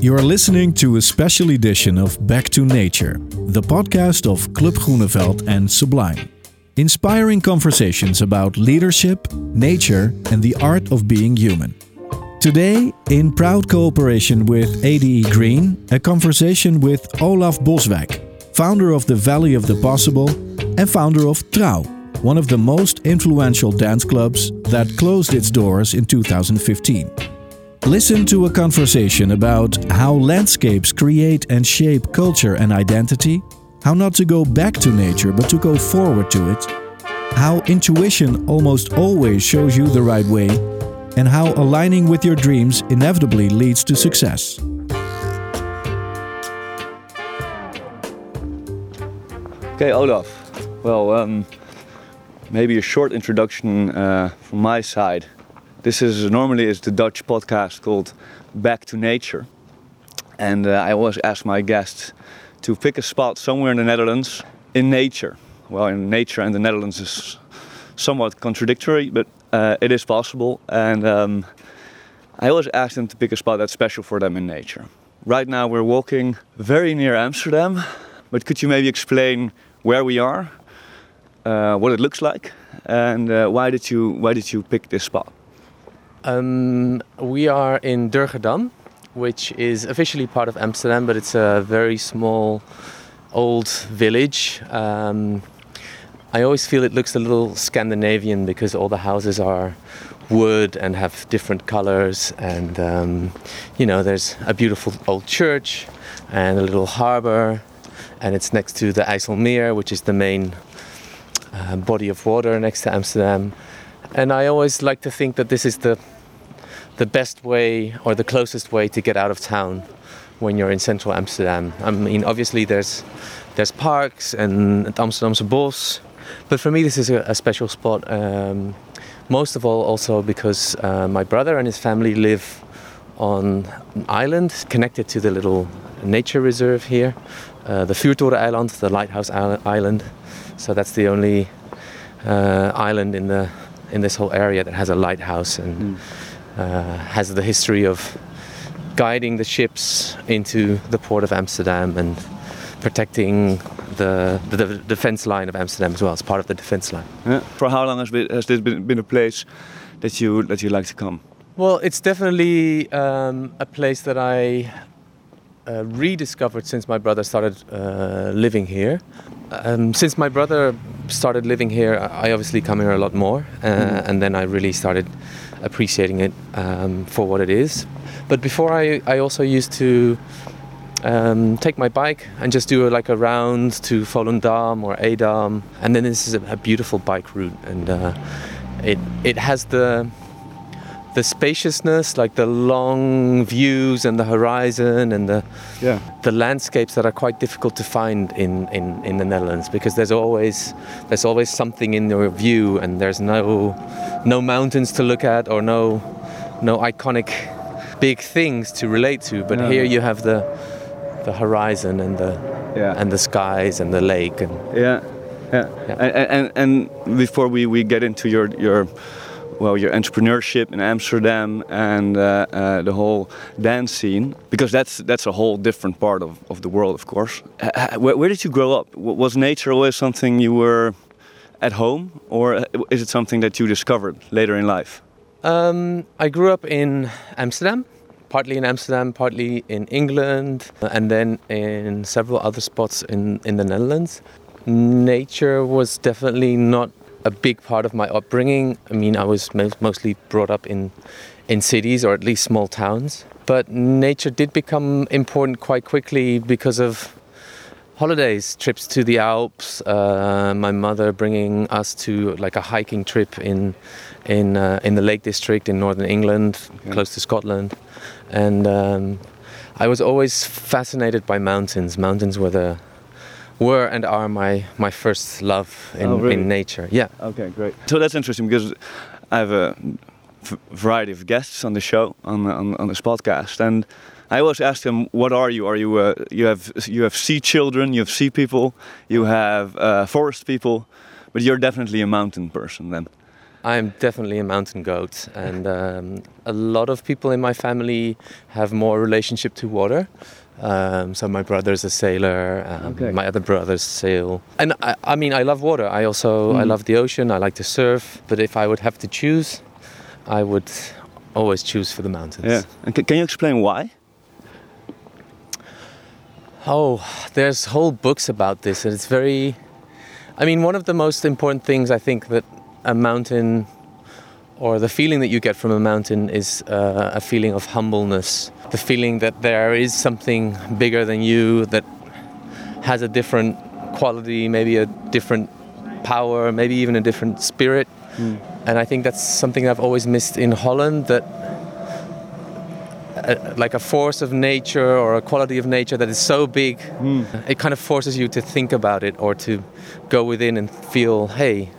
You're listening to a special edition of Back to Nature, the podcast of Club Groeneveld and Sublime. Inspiring conversations about leadership, nature, and the art of being human. Today, in proud cooperation with ADE Green, a conversation with Olaf Boswijk, founder of the Valley of the Possible and founder of Trouw, one of the most influential dance clubs that closed its doors in 2015. Listen to a conversation about how landscapes create and shape culture and identity, how not to go back to nature but to go forward to it, how intuition almost always shows you the right way, and how aligning with your dreams inevitably leads to success. Okay, Olaf. Well, um, maybe a short introduction uh, from my side. This is normally is the Dutch podcast called Back to Nature, and uh, I always ask my guests to pick a spot somewhere in the Netherlands in nature. Well, in nature and the Netherlands is somewhat contradictory, but uh, it is possible. And um, I always ask them to pick a spot that's special for them in nature. Right now, we're walking very near Amsterdam, but could you maybe explain where we are, uh, what it looks like, and uh, why did you why did you pick this spot? Um, we are in Durgerdam, which is officially part of Amsterdam, but it's a very small, old village. Um, I always feel it looks a little Scandinavian because all the houses are wood and have different colors, and um, you know, there's a beautiful old church and a little harbor, and it's next to the IJsselmeer, which is the main uh, body of water next to Amsterdam. And I always like to think that this is the the best way or the closest way to get out of town when you're in central Amsterdam. I mean, obviously there's there's parks and Amsterdamse Bos, but for me this is a, a special spot. Um, most of all, also because uh, my brother and his family live on an island connected to the little nature reserve here, uh, the Vuurtoren Island, the lighthouse island. So that's the only uh, island in the in this whole area that has a lighthouse and. Mm has the history of guiding the ships into the port of Amsterdam and protecting the, the, the defense line of Amsterdam as well as part of the defense line. Yeah. For how long has, been, has this been, been a place that you that you like to come? Well, it's definitely um, a place that I uh, rediscovered since my brother started uh, living here. Um, since my brother started living here, I obviously come here a lot more, uh, mm. and then I really started appreciating it um, for what it is. But before I, I also used to um, take my bike and just do a, like a round to Volendam or Edam, and then this is a, a beautiful bike route, and uh, it it has the the spaciousness, like the long views and the horizon and the yeah. the landscapes that are quite difficult to find in, in, in the Netherlands because there's always there's always something in your view and there's no no mountains to look at or no no iconic big things to relate to. But here you have the the horizon and the yeah. and the skies and the lake and yeah. Yeah. yeah. And, and, and before we, we get into your your well your entrepreneurship in Amsterdam and uh, uh, the whole dance scene because that's that's a whole different part of, of the world of course. Where, where, did you grow up? Was nature always something you were at home or uh, is it something that you discovered later in life? Um, I grew up in Amsterdam partly in Amsterdam partly in England and then in several other spots in, in the Netherlands. Nature was definitely not a big part of my upbringing. I mean, I was mostly brought up in in cities or at least small towns. But nature did become important quite quickly because of holidays, trips to the Alps. Uh, my mother bringing us to like a hiking trip in in uh, in the Lake District in northern England, okay. close to Scotland, and um, I was always fascinated by mountains. Mountains were the were and are my my first love in, oh, really? in nature. Yeah. Okay, great. So that's interesting because I have a variety of guests on the show on on, on this podcast, and I always ask them, "What are you? Are you uh, you have you have sea children? You have sea people? You have uh, forest people? But you're definitely a mountain person then." I'm definitely a mountain goat, and um, a lot of people in my family have more relationship to water. Um, so my brother's a sailor. Um, Okay. My other brothers sail, and I, I mean I love water. I also I Mm. love the ocean. I like to surf. But if I would have to choose, I would always choose for the mountains. Yeah. And ca- can you explain why? Oh, there's whole books about this, and it's very. I mean, one of the most important things I think that a mountain, or the feeling that you get from a mountain, is uh, a feeling of humbleness. The feeling that there is something bigger than you that has a different quality, maybe a different power, maybe even a different spirit. Hmm. And I think that's something I've always missed in Holland. That a, like a force of nature or a quality of nature that is so big, hmm. it kind of forces you to think about it or to go within and feel, hey,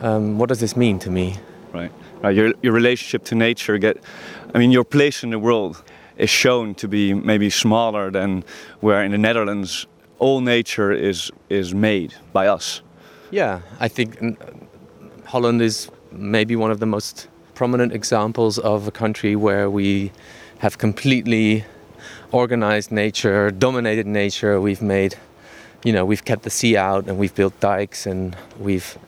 um, what does this mean to me? Right. Right. Your your relationship to nature get. I mean, your place in the world is shown to be maybe smaller than where in the Netherlands all nature is is made by us. Yeah, I think mm, Holland is maybe one of the most prominent examples of a country where we have completely organized nature, dominated nature. We've made, you know, we've kept the sea out and we've built dikes and we've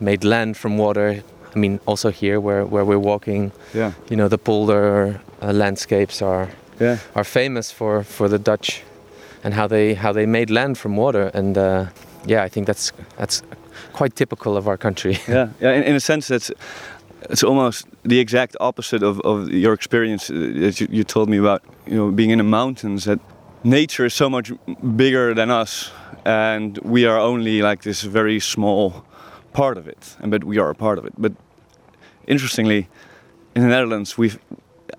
made land from water. I mean, also here where, where we're walking, Yeah. you know, the polder uh, landscapes are Yeah. are famous for, for the Dutch and how they how they made land from water. And uh, yeah, I think that's that's quite typical of our country. Yeah. Yeah. In, in a sense, that's it's almost the exact opposite of, of your experience uh, that you, you told me about. You know, being in the mountains. That nature is so much bigger than us, and we are only like this very small part of it. And but we are a part of it. But interestingly, in the Netherlands, we've.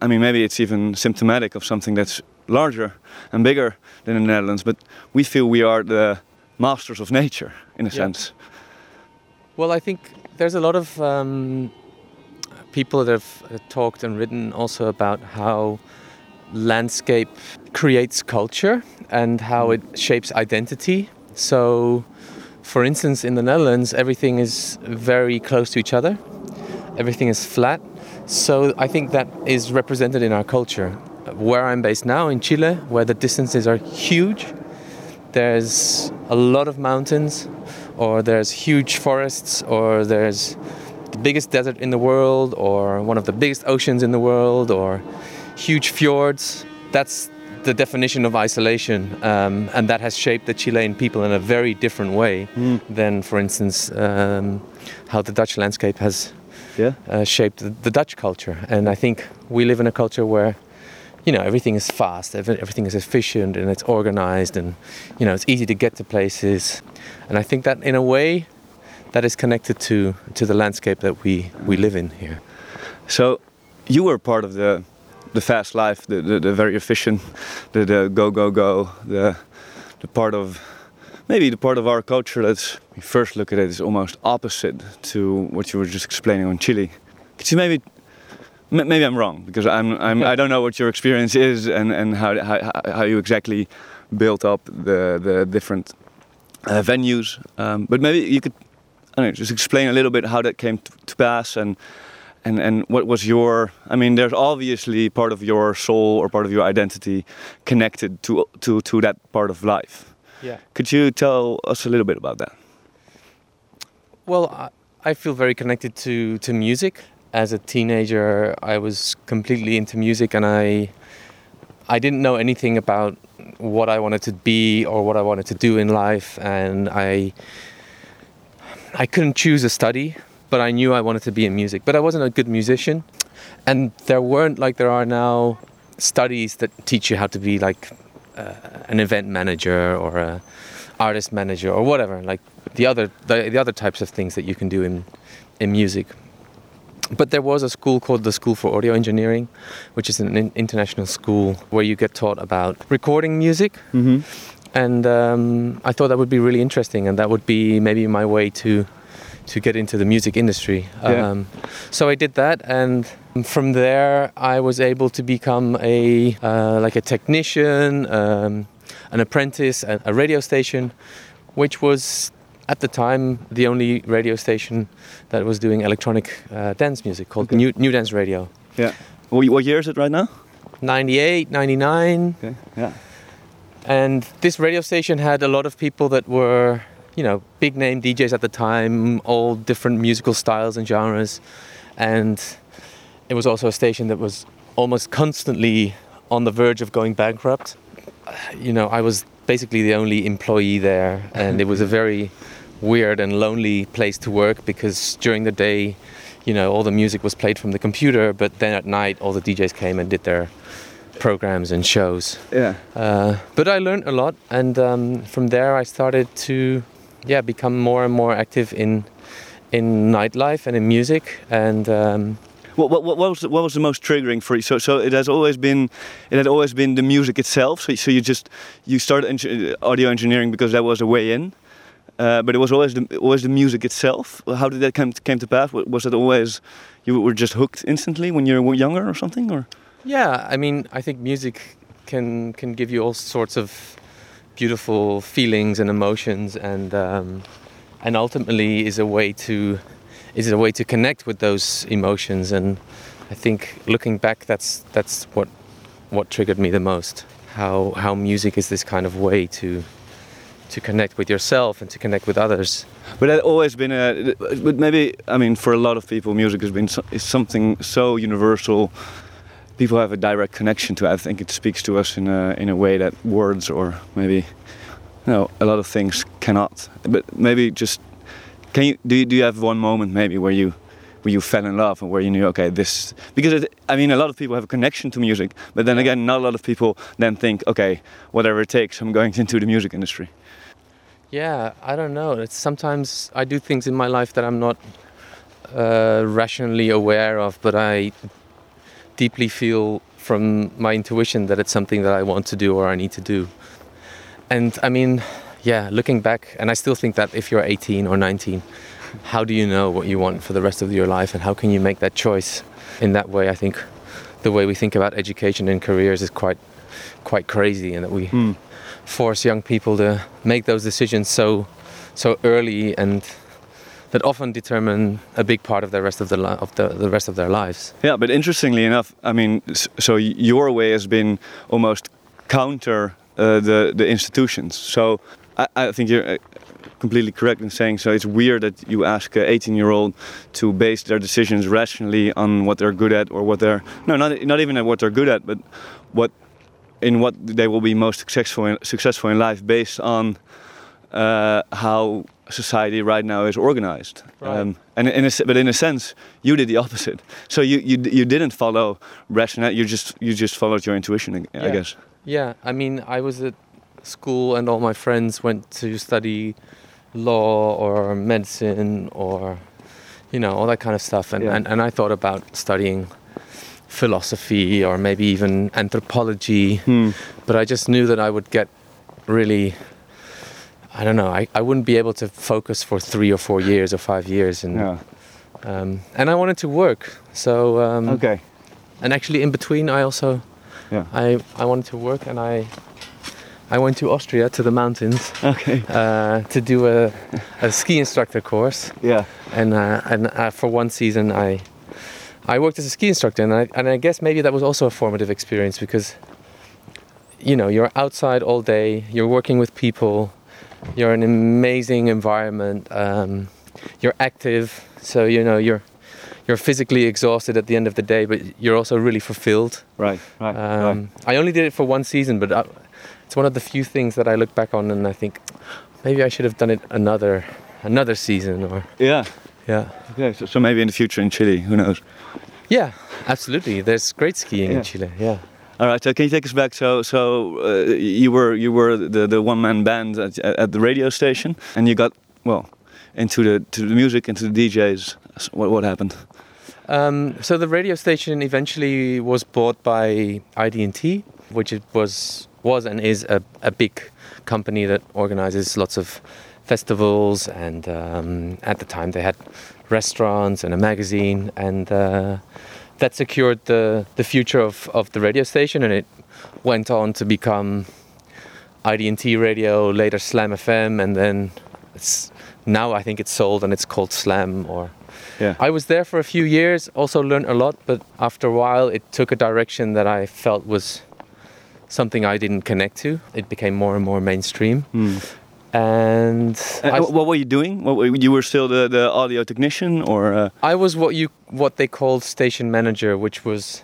I mean, maybe it's even symptomatic of something that's larger and bigger than in the Netherlands. But we feel we are the masters of nature, in a Yeah. sense. Well, I think there's a lot of um, people that have uh, talked and written also about how landscape creates culture and how it shapes identity. So, for instance, in the Netherlands, everything is very close to each other, everything is flat. So, I think that is represented in our culture. Where I'm based now in Chile, where the distances are huge, there's a lot of mountains, or there's huge forests, or there's the biggest desert in the world, or one of the biggest oceans in the world, or huge fjords. That's the definition of isolation, um, and that has shaped the Chilean people in a very different way than, for instance, um, how the Dutch landscape has Yeah. uh, shaped the, the Dutch culture. And I think we live in a culture where, you know, everything is fast, everything is efficient, and it's organized, and you know, it's easy to get to places. And I think that, in a way, that is connected to to the landscape that we we live in here. So you were part of the the fast life, the, the, the very efficient, the, the go go go, the the part of maybe the part of our culture that's when you first look at it is almost opposite to what you were just explaining on Chile. Could you maybe maybe I'm wrong because I'm, I'm I don't know what your experience is and, and how, how how you exactly built up the the different uh, venues, um, but maybe you could I don't know, just explain a little bit how that came to, to pass and and and what was your i mean there's obviously part of your soul or part of your identity connected to to to that part of life Yeah. could you tell us a little bit about that Well, I, I feel very connected to, to music. As a teenager, I was completely into music, and I I didn't know anything about what I wanted to be or what I wanted to do in life, and I I couldn't choose a study, but I knew I wanted to be in music. But I wasn't a good musician, and there weren't like there are now studies that teach you how to be like uh, an event manager or a artist manager or whatever like the other the, the other types of things that you can do in in music but there was a school called the School for Audio Engineering, which is an in- international school where you get taught about recording music. mm-hmm. And um, I thought that would be really interesting, and that would be maybe my way to to get into the music industry. Yeah. Um, so I did that, and from there I was able to become a uh, like a technician, um, an apprentice at a radio station, which was at the time the only radio station that was doing electronic uh, dance music called Okay. New, New Dance Radio. Yeah. What, what year is it right now? 98, 99. Okay. Yeah. And this radio station had a lot of people that were, you know, big name DJs at the time, all different musical styles and genres. And it was also a station that was almost constantly on the verge of going bankrupt. You know, I was basically the only employee there, and it was a very weird and lonely place to work because during the day, you know, all the music was played from the computer, but then at night, all the DJs came and did their programs and shows. Yeah. Uh, but I learned a lot, and um, from there I started to, yeah, become more and more active in in nightlife and in music. And um, What, what, what was the, what was the most triggering for you? So so it has always been it had always been the music itself. So so you just you started engi- audio engineering because that was a way in. Uh, but it was always the always the music itself. How did that come came to pass? Was it always you were just hooked instantly when you were younger or something? Or yeah, I mean, I think music can can give you all sorts of beautiful feelings and emotions, and um, and ultimately is a way to is a way to connect with those emotions. And I think looking back, that's that's what what triggered me the most. How how music is this kind of way to to connect with yourself and to connect with others. But that always been a. But maybe I mean, for a lot of people, music has been so, is something so universal. People have a direct connection to. it. I think it speaks to us in a in a way that words or maybe, you know, a lot of things cannot. But maybe just can you do you, do you have one moment maybe where you where you fell in love and where you knew okay this because it, I mean a lot of people have a connection to music, but then again not a lot of people then think okay whatever it takes I'm going into the music industry. Yeah, I don't know. It's sometimes I do things in my life that I'm not uh, rationally aware of, but I deeply feel from my intuition that it's something that I want to do or I need to do. And I mean, yeah, looking back, and I still think that if you're 18 or 19, how do you know what you want for the rest of your life, and how can you make that choice? In that way, I think the way we think about education and careers is quite, quite crazy, and that we Hmm. force young people to make those decisions so so early and that often determine a big part of the rest of the li- of the, the rest of their lives. Yeah, but interestingly enough, I mean, so your way has been almost counter uh, the the institutions. So I, I think you're uh, completely correct in saying so. It's weird that you ask an 18 year old to base their decisions rationally on what they're good at or what they're no, not not even at what they're good at, but what in what they will be most successful in, successful in life based on uh, how society right now is organized. Right. Um, and in a, but in a sense, you did the opposite. So you, you you didn't follow rationale. You just you just followed your intuition. I Yeah. guess. Yeah, I mean, I was at school and all my friends went to study law or medicine or you know all that kind of stuff, and Yeah. and, and I thought about studying philosophy or maybe even anthropology. Hmm. but I just knew that I would get really I don't know I, I wouldn't be able to focus for three or four years or five years and Yeah. um, and I wanted to work so um, Okay. and actually in between I also Yeah. I, I wanted to work and I I went to Austria to the mountains Okay. uh, to do a, a ski instructor course Yeah. and uh, and uh, for one season I I worked as a ski instructor and I and I guess maybe that was also a formative experience because you know you're outside all day you're working with people you're in an amazing environment um, you're active so you know you're you're physically exhausted at the end of the day but you're also really fulfilled Right. Right. right. um, I only did it for one season but I, it's one of the few things that I look back on and I think maybe I should have done it another another season or Yeah. yeah Okay. So, so maybe in the future in Chile, who knows? Yeah, absolutely. There's great skiing Yeah. in Chile. Yeah. All right. So can you take us back? So so uh, you were you were the the one man band at, at the radio station, and you got well into the to the music into the DJs. So What what happened? Um, so the radio station eventually was bought by ID&T, which it was was and is a, a big company that organizes lots of festivals. And um, at the time, they had restaurants and a magazine, and uh, that secured the the future of, of the radio station. And it went on to become ID&T Radio, later Slam FM, and then it's now I think it's sold and it's called Slam. Or Yeah. I was there for a few years, also learned a lot, but after a while it took a direction that I felt was something I didn't connect to. It became more and more mainstream. Hmm. And I, what were you doing? What, you were still the, the audio technician, or uh, I was what you what they called station manager, which was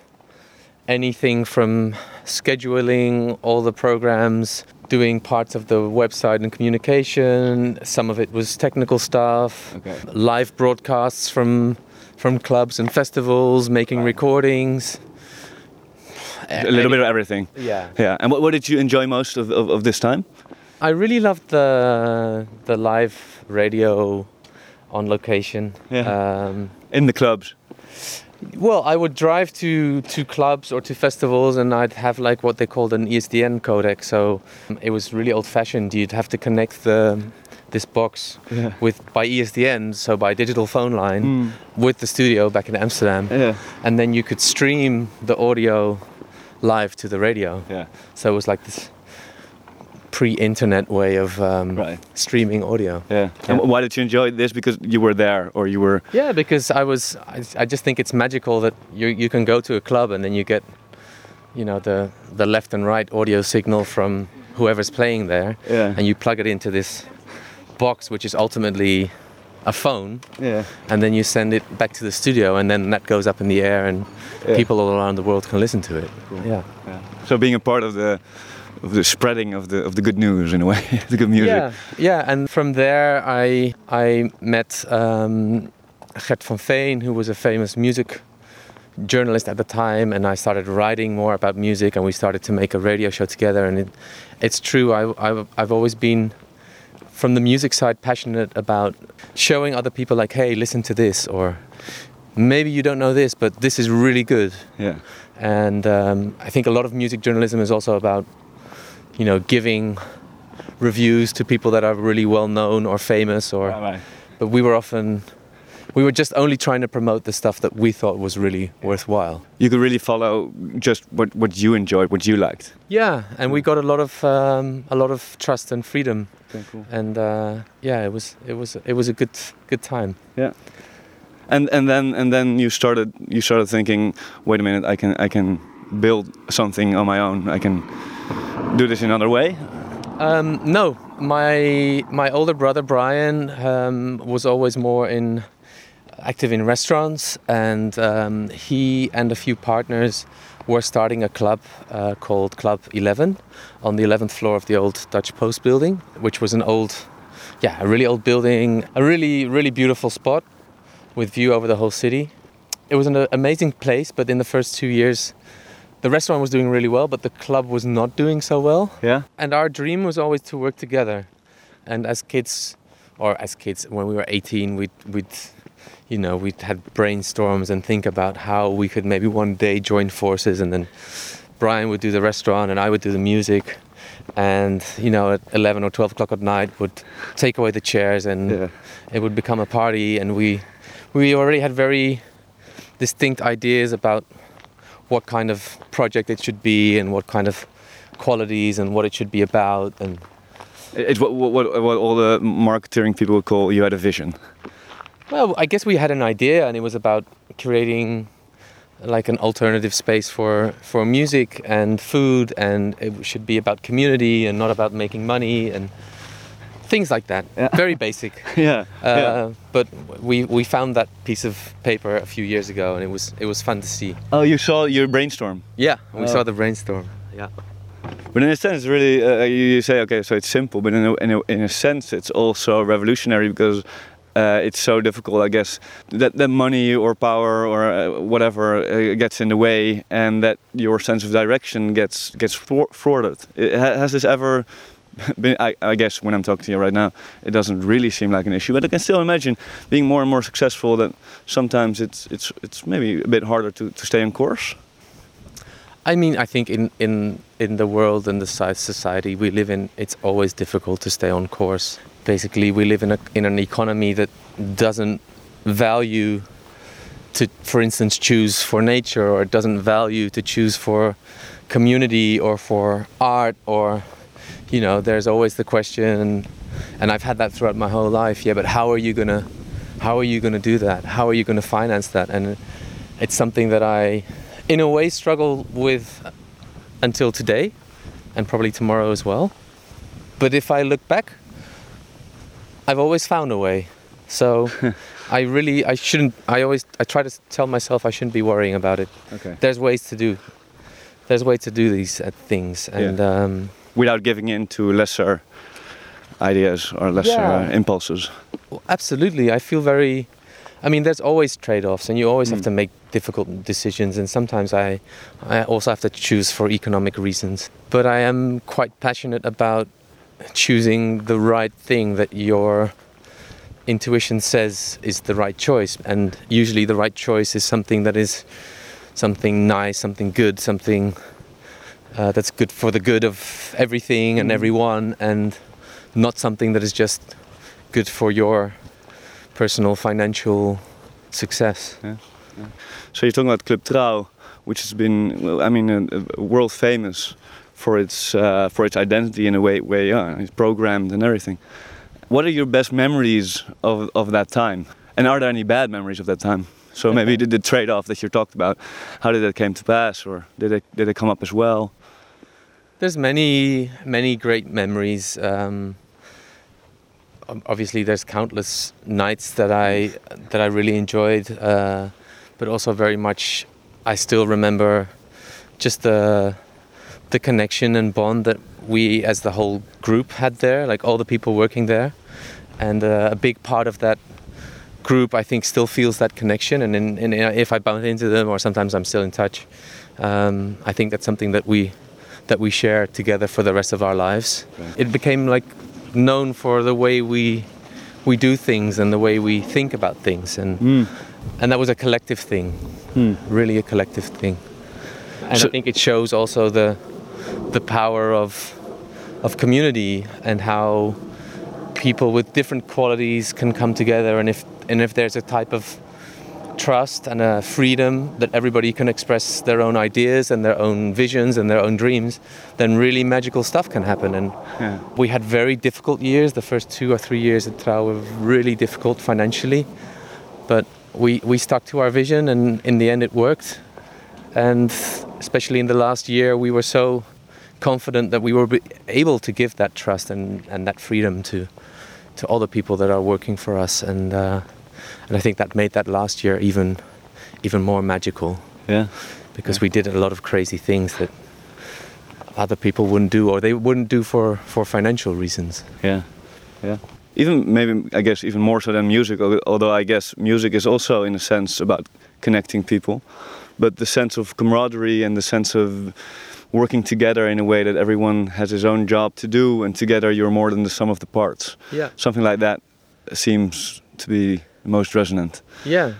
anything from scheduling all the programs, doing parts of the website and communication. Some of it was technical stuff, Okay. live broadcasts from from clubs and festivals, making recordings. a little bit of everything? Yeah. Yeah. And what, what did you enjoy most of, of, of this time? I really loved the the live radio on location. Yeah. Um, In the clubs. Well, I would drive to to clubs or to festivals, and I'd have like what they called an ISDN codec. So um, it was really old-fashioned. You'd have to connect the this box Yeah. with by ISDN, so by digital phone line, with the studio back in Amsterdam, Yeah. and then you could stream the audio live to the radio. Yeah. So it was like this pre-internet way of um, Right. streaming audio. Yeah. And wh- why did you enjoy this? Because you were there, or you were. Yeah, because I was, I, I just think it's magical that you you can go to a club and then you get, you know, the the left and right audio signal from whoever's playing there, Yeah. and you plug it into this box, which is ultimately a phone, Yeah. and then you send it back to the studio, and then that goes up in the air, and Yeah. people all around the world can listen to it. Yeah. Yeah. So being a part of the of the spreading of the of the good news in a way, the good music. Yeah, yeah, and from there I I met um, Gert van Veen, who was a famous music journalist at the time, and I started writing more about music, and we started to make a radio show together. And it, it's true, I, I, I've always been from the music side passionate about showing other people like, hey, listen to this, or maybe you don't know this, but this is really good. Yeah. And um, I think a lot of music journalism is also about, you know, giving reviews to people that are really well known or famous. Or, Right. but we were often, we were just only trying to promote the stuff that we thought was really worthwhile. You could really follow just what what you enjoyed, what you liked. Yeah, and we got a lot of um, a lot of trust and freedom, Okay, cool. and uh, yeah, it was it was it was a good good time. Yeah. And and then and then you started you started thinking, wait a minute, I can I can build something on my own. I can do this in another way. Um, no, my my older brother Brian um, was always more in active in restaurants, and um, he and a few partners were starting a club uh, called Club Eleven on the 11th floor of the old Dutch Post building, which was an old, yeah, a really old building, a really really beautiful spot with view over the whole city. It was an uh, amazing place, but in the first two years. The restaurant was doing really well, but the club was not doing so well. Yeah. and our dream was always to work together. And as kids or as kids when we were 18 we'd, we'd you know we'd had brainstorms and think about how we could maybe one day join forces. And then brian would do the restaurant and i would do the music. And you know at 11 or 12 o'clock at night would take away the chairs and Yeah. it would become a party. And we we already had very distinct ideas about what kind of project it should be and what kind of qualities and what it should be about and It's what, what what what all the marketing people would call you had a vision. well i guess we had an idea and it was about creating like an alternative space for for music and food and it should be about community and not about making money and things like that Yeah. very basic Yeah. uh, yeah. but we we found that piece of paper a few years ago and it was it was fun to see Oh, you saw your brainstorm. yeah we Oh. saw the brainstorm yeah But in a sense, really, uh, you you say, okay, so it's simple, but in a, in a, in a sense, it's also revolutionary because uh, it's so difficult, I guess, that, that money or power or uh, whatever uh, gets in the way and that your sense of direction gets gets thwarted. It, has this ever I, I guess when I'm talking to you right now, it doesn't really seem like an issue, but I can still imagine being more and more successful that sometimes it's, it's, it's maybe a bit harder to, to stay on course. I mean, I think in, in, in the world and the society we live in, it's always difficult to stay on course. Basically, we live in, a, in an economy that doesn't value to, for instance, choose for nature, or it doesn't value to choose for community or for art, or you know, there's always the question, and I've had that throughout my whole life. Yeah, but how are you gonna, how are you gonna do that? How are you gonna finance that? And it's something that I, in a way, struggle with until today, and probably tomorrow as well. But if I look back, I've always found a way. So I really, I shouldn't. I always, I try to tell myself I shouldn't be worrying about it. Okay. There's ways to do. There's ways to do these uh, things, and um, Without giving in to lesser ideas or lesser Yeah. uh, impulses. Well, Absolutely. I feel very. I mean, there's always trade-offs, and you always have Mm. to make difficult decisions. And sometimes I, I also have to choose for economic reasons. But I am quite passionate about choosing the right thing that your intuition says is the right choice. And usually, the right choice is something that is something nice, something good, something uh, that's good for the good of everything and Mm. everyone, and not something that is just good for your personal financial success. Yeah. So you're talking about Club Trouw, which has been, well, I mean, uh, uh, world famous for its uh, for its identity in a way, way yeah, it's programmed and everything. What are your best memories of, of that time? And are there any bad memories of that time? So maybe the, the trade-off that you talked about, how did that came to pass, or did it did it come up as well? There's many, many great memories. Um, obviously, there's countless nights that I that I really enjoyed, uh, but also very much. I still remember just the the connection and bond that we, as the whole group, had there. Like all the people working there, and uh, a big part of that group, I think, still feels that connection. And, in, in, if I bump into them, or sometimes I'm still in touch, um, I think that's something that we that we share together for the rest of our lives. Right. It became like known for the way we we do things and the way we think about things, and Mm. and that was a collective thing, Hmm. really a collective thing. And So- I think it shows also the the power of of community and how people with different qualities can come together and if and if there's a type of trust and a freedom that everybody can express their own ideas and their own visions and their own dreams then really magical stuff can happen. And Yeah. we had very difficult years. The first two or three years at Trouw were really difficult financially but we, we stuck to our vision and in the end it worked. And especially in the last year we were so confident that we were able to give that trust and, and that freedom to to all the people that are working for us. And uh, and I think that made that last year even even more magical Yeah. because we did a lot of crazy things that other people wouldn't do or they wouldn't do for, for financial reasons. Yeah, yeah. Even maybe I guess even more so than music, although I guess music is also in a sense about connecting people, but the sense of camaraderie and the sense of working together in a way that everyone has his own job to do, and together you're more than the sum of the parts. Yeah. Something like that seems to be most resonant. Yeah,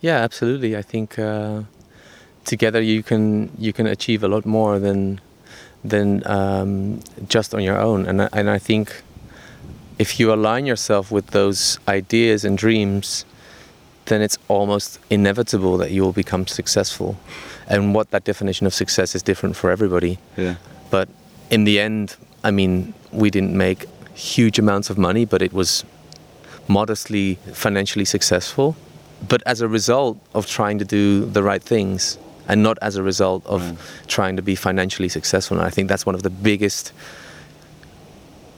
yeah, absolutely. I think uh, together you can you can achieve a lot more than than um, just on your own. And I, and I think if you align yourself with those ideas and dreams, then it's almost inevitable that you will become successful. And what that definition of success is different for everybody. Yeah. But in the end, I mean, we didn't make huge amounts of money, but it was modestly financially successful. But as a result of trying to do the right things and not as a result of Right. trying to be financially successful. And I think that's one of the biggest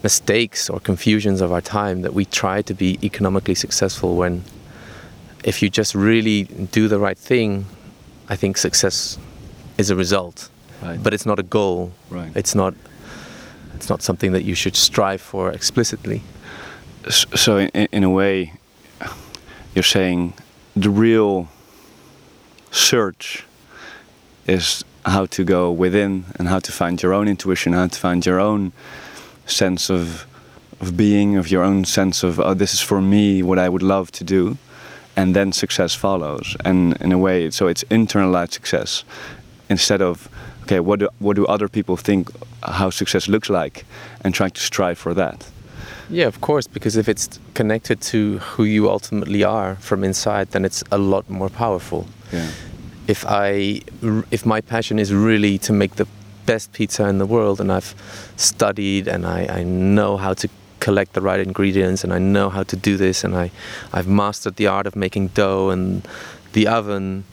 mistakes or confusions of our time that we try to be economically successful when if you just really do the right thing, I think success is a result Right. but it's not a goal. Right. It's not. It's not something that you should strive for explicitly. So in, in a way, you're saying the real search is how to go within and how to find your own intuition, how to find your own sense of of being, of your own sense of oh, this is for me what I would love to do, and then success follows. And in a way, so it's internalized success instead of okay, what do what do other people think how success looks like, and trying to strive for that. Yeah, of course, because if it's connected to who you ultimately are from inside, then it's a lot more powerful. Yeah. If I, if my passion is really to make the best pizza in the world, and I've studied and I, I know how to collect the right ingredients and I know how to do this and I, I've mastered the art of making dough and the oven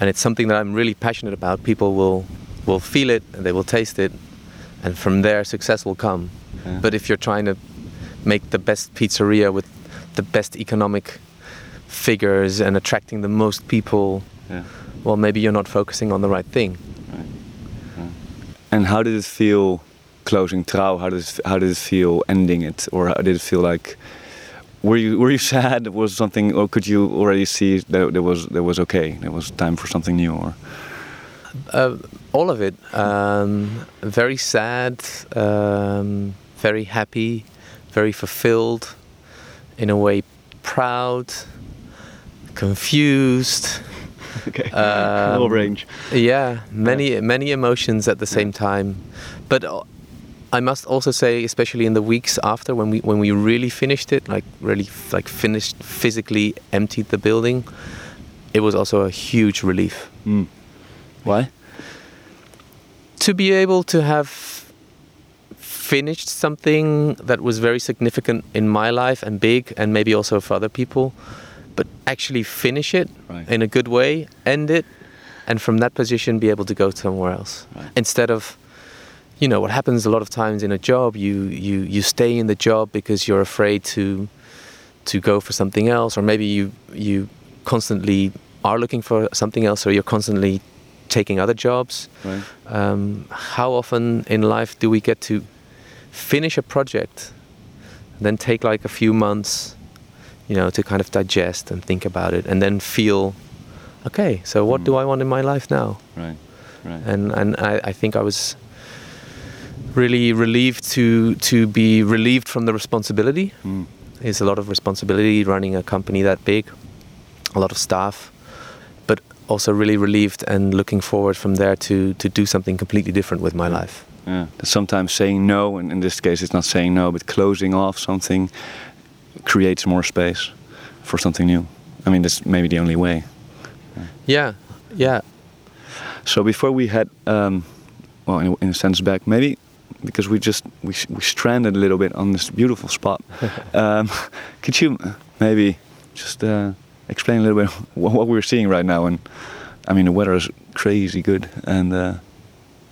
and it's something that I'm really passionate about. People will will feel it and they will taste it and from there success will come. Yeah. But if you're trying to make the best pizzeria with the best economic figures and attracting the most people, Yeah. well maybe you're not focusing on the right thing. And how did it feel closing Trouw? How did it, how did it feel ending it, or how did it feel like? Were you were you sad? Was something, or could you already see that there was there was okay? There was time for something new, or Uh, all of it. Um, very sad, um, very happy, very fulfilled, in a way proud, confused. okay, Um, all range. Yeah, many many emotions at the same time, but uh, I must also say, especially in the weeks after, when we when we really finished it, like really like finished physically emptied the building, it was also a huge relief Mm. Why? to be able to have finished something that was very significant in my life and big, and maybe also for other people, but actually finish it Right. in a good way, end it, and from that position be able to go somewhere else Right. instead of. You know what happens a lot of times in a job. You you you stay in the job because you're afraid to to go for something else, or maybe you you constantly are looking for something else, or you're constantly taking other jobs Right. um, how often in life do we get to finish a project then take like a few months you know to kind of digest and think about it and then feel okay so what do i want in my life now Right. Right. and and I, I think i was really relieved to to be relieved from the responsibility Mm. it's a lot of responsibility running a company that big, a lot of staff, but also really relieved and looking forward from there to, to do something completely different with my life. Yeah. Sometimes saying no, and in this case, it's not saying no, but closing off something creates more space for something new. I mean, that's maybe the only way. Yeah, yeah. So before we had, um, well, in a, in a sense, back, maybe because we just we, we stranded a little bit on this beautiful spot. um, could you maybe just uh, explain a little bit what, what we're seeing right now? And I mean, the weather is crazy good, and uh,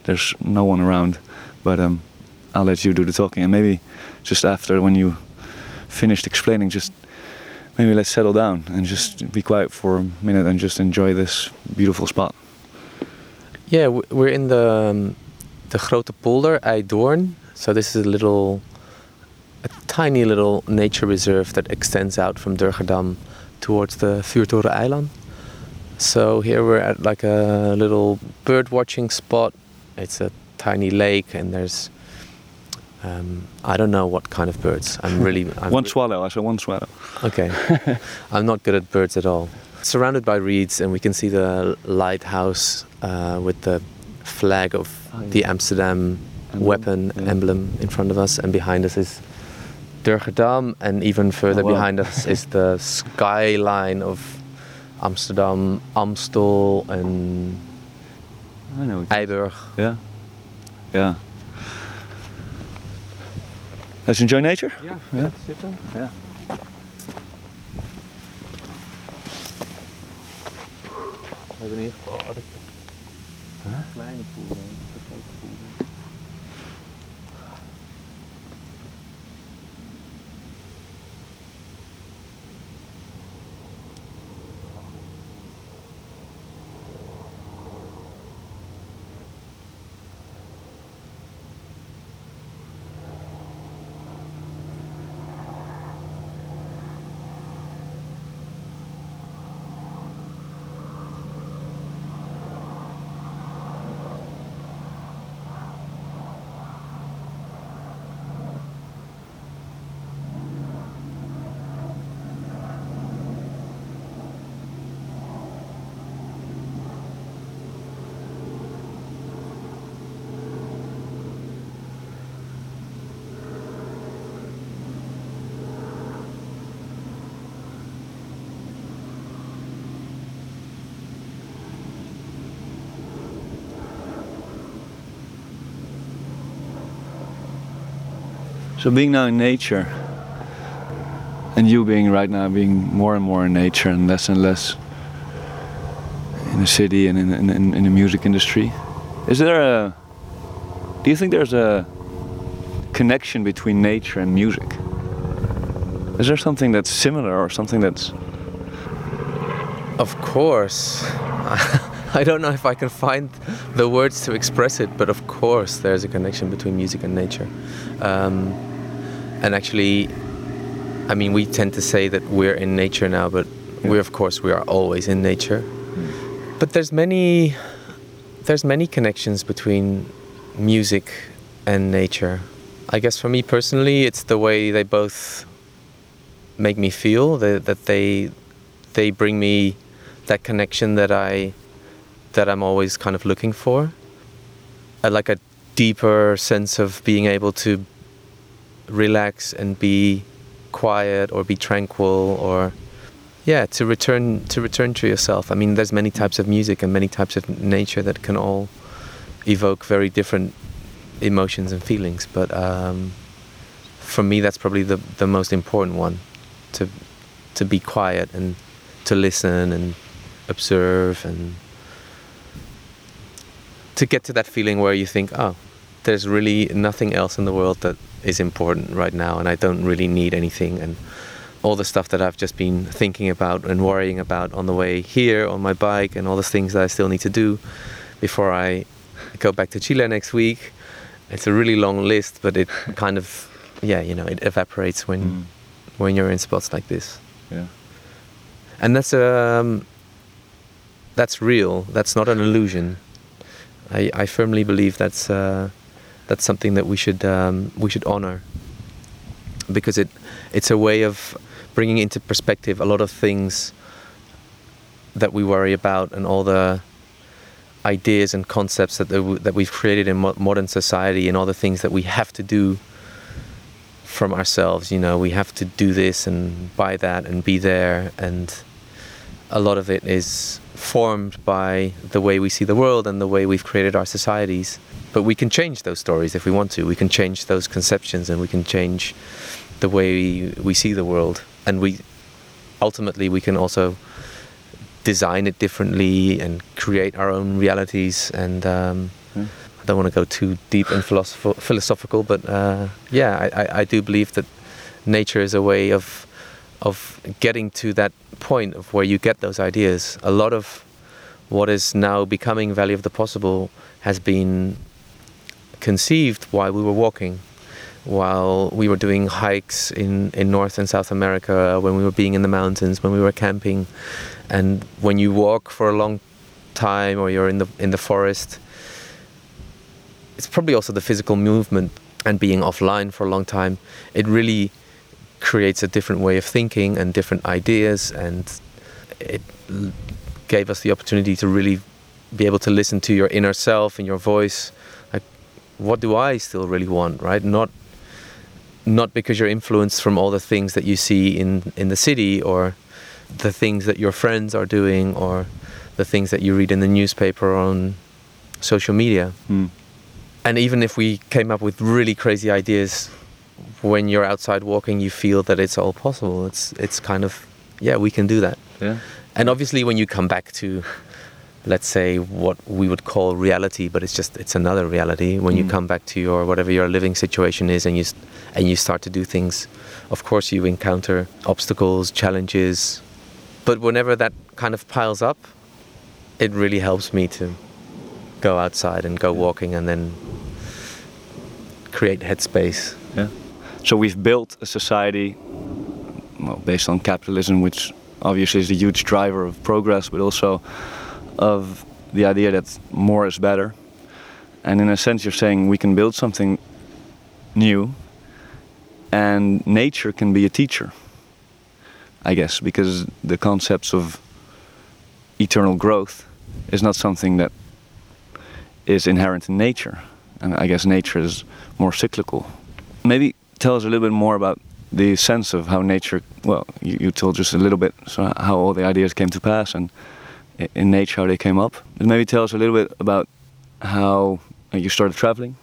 there's no one around. But um, I'll let you do the talking, and maybe just after when you finished explaining, just maybe let's settle down and just be quiet for a minute and just enjoy this beautiful spot. Yeah, we're in the um, the Grote Polder, IJdoorn. So this is a little, a tiny little nature reserve that extends out from Durgerdam towards the Vuurtoren Eiland. So here we're at like a little bird watching spot. It's a tiny lake, and there's um, I don't know what kind of birds. I'm really I'm one re- swallow. I saw one swallow. Okay. I'm not good at birds at all. Surrounded by reeds, and we can see the lighthouse uh, with the flag of Oh, yeah. the Amsterdam Emblem, weapon yeah. emblem in front of us, and behind us is Durgerdam, and even further Oh, wow. behind us is the skyline of Amsterdam, Amstel, and I know. IJburg. Yeah. Yeah. Let's enjoy nature. Yeah, Yeah. zitten. Yeah. We hebben in ieder geval oh, dat- kleine So being now in nature, and you being right now being more and more in nature and less and less in the city and in, in, in the music industry, is there a? Do you think there's a connection between nature and music? Is there something that's similar or something that's? Of course. I don't know if I can find the words to express it, but of course there's a connection between music and nature. Um, and actually, I mean, we tend to say that we're in nature now, but yeah. we, of course, we are always in nature. Mm. But there's many, there's many connections between music and nature. I guess for me personally, it's the way they both make me feel that, that they they bring me that connection that I that I'm always kind of looking for. I like a deeper sense of being able to relax and be quiet or be tranquil or yeah to return to return to yourself i mean there's many types of music and many types of nature that can all evoke very different emotions and feelings but um, for me that's probably the, the most important one to to be quiet and to listen and observe and to get to that feeling where you think oh there's really nothing else in the world that is important right now, and I don't really need anything. And all the stuff that I've just been thinking about and worrying about on the way here on my bike, and all the things that I still need to do before I go back to Chile next week. It's a really long list, but it kind of, yeah, you know, it evaporates when mm. when you're in spots like this. Yeah. And that's um, that's real. That's not an illusion. I, I firmly believe that's uh, that's something that we should um, we should honor. Because it it's a way of bringing into perspective a lot of things that we worry about and all the ideas and concepts that that we've created in mo- modern society and all the things that we have to do from ourselves. You know we have to do this and buy that and be there. And a lot of it is formed by the way we see the world and the way we've created our societies but we can change those stories if we want to. We can change those conceptions and we can change the way we, we see the world. And we ultimately we can also design it differently and create our own realities. And um, mm. I don't want to go too deep and philosoph- philosophical, but uh, yeah, I, I, I do believe that nature is a way of of getting to that point of where you get those ideas. A lot of what is now becoming Valley of the Possible has been conceived while we were walking, while we were doing hikes in, in North and South America, when we were being in the mountains, when we were camping. And when you walk for a long time or you're in the, in the forest, it's probably also the physical movement and being offline for a long time. It really creates a different way of thinking and different ideas, and it gave us the opportunity to really be able to listen to your inner self and your voice Like, what do I still really want, right? Not not because you're influenced from all the things that you see in in the city or the things that your friends are doing or the things that you read in the newspaper or on social media. Mm. And even if we came up with really crazy ideas when you're outside walking you feel that it's all possible. It's it's kind of yeah, we can do that. Yeah. And obviously when you come back to let's say what we would call reality but it's just it's another reality when mm. you come back to your whatever your living situation is and you and you start to do things of course you encounter obstacles challenges but whenever that kind of piles up it really helps me to go outside and go walking and then create headspace yeah so we've built a society well, based on capitalism which obviously is a huge driver of progress but also of the idea that more is better. And in a sense, you're saying we can build something new, and nature can be a teacher, I guess, because the concepts of eternal growth is not something that is inherent in nature. And I guess nature is more cyclical. Maybe tell us a little bit more about the sense of how nature, well, you, you told just a little bit so how all the ideas came to pass and in nature how they came up. But maybe tell us a little bit about how you started traveling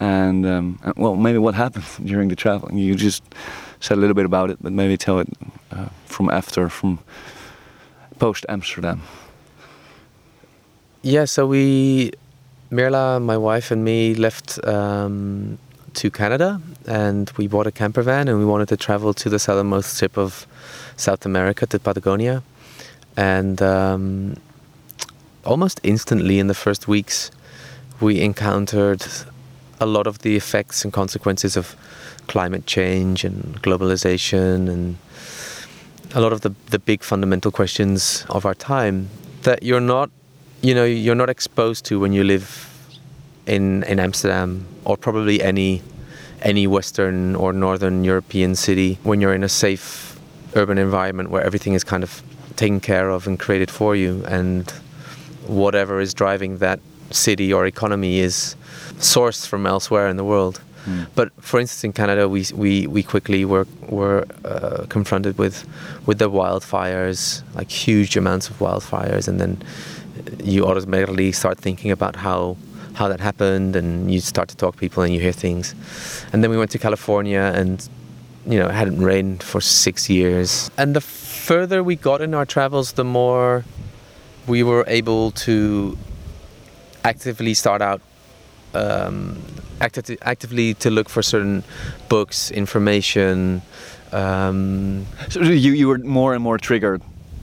And um, uh, well, maybe what happened during the traveling. You just said a little bit about it, but maybe tell it uh, from after, from post Amsterdam. Yeah, so we, Mirla, my wife, and me left um, to Canada and we bought a camper van and we wanted to travel to the southernmost tip of South America, to Patagonia. And um, almost instantly in the first weeks, we encountered a lot of the effects and consequences of climate change and globalization and a lot of the, the big fundamental questions of our time that you're not you know you're not exposed to when you live in in Amsterdam or probably any any western or northern European city when you're in a safe urban environment where everything is kind of taken care of and created for you and whatever is driving that city or economy is sourced from elsewhere in the world. Mm. But for instance, in Canada, we we, we quickly were were uh, confronted with with the wildfires, like huge amounts of wildfires, and then you automatically start thinking about how how that happened, and you start to talk to people, and you hear things. And then we went to California, and you know, it hadn't rained for six years. And the further we got in our travels, the more we were able to actively start out um, acti- actively to look for certain books, information. Um, so you you were more and more triggered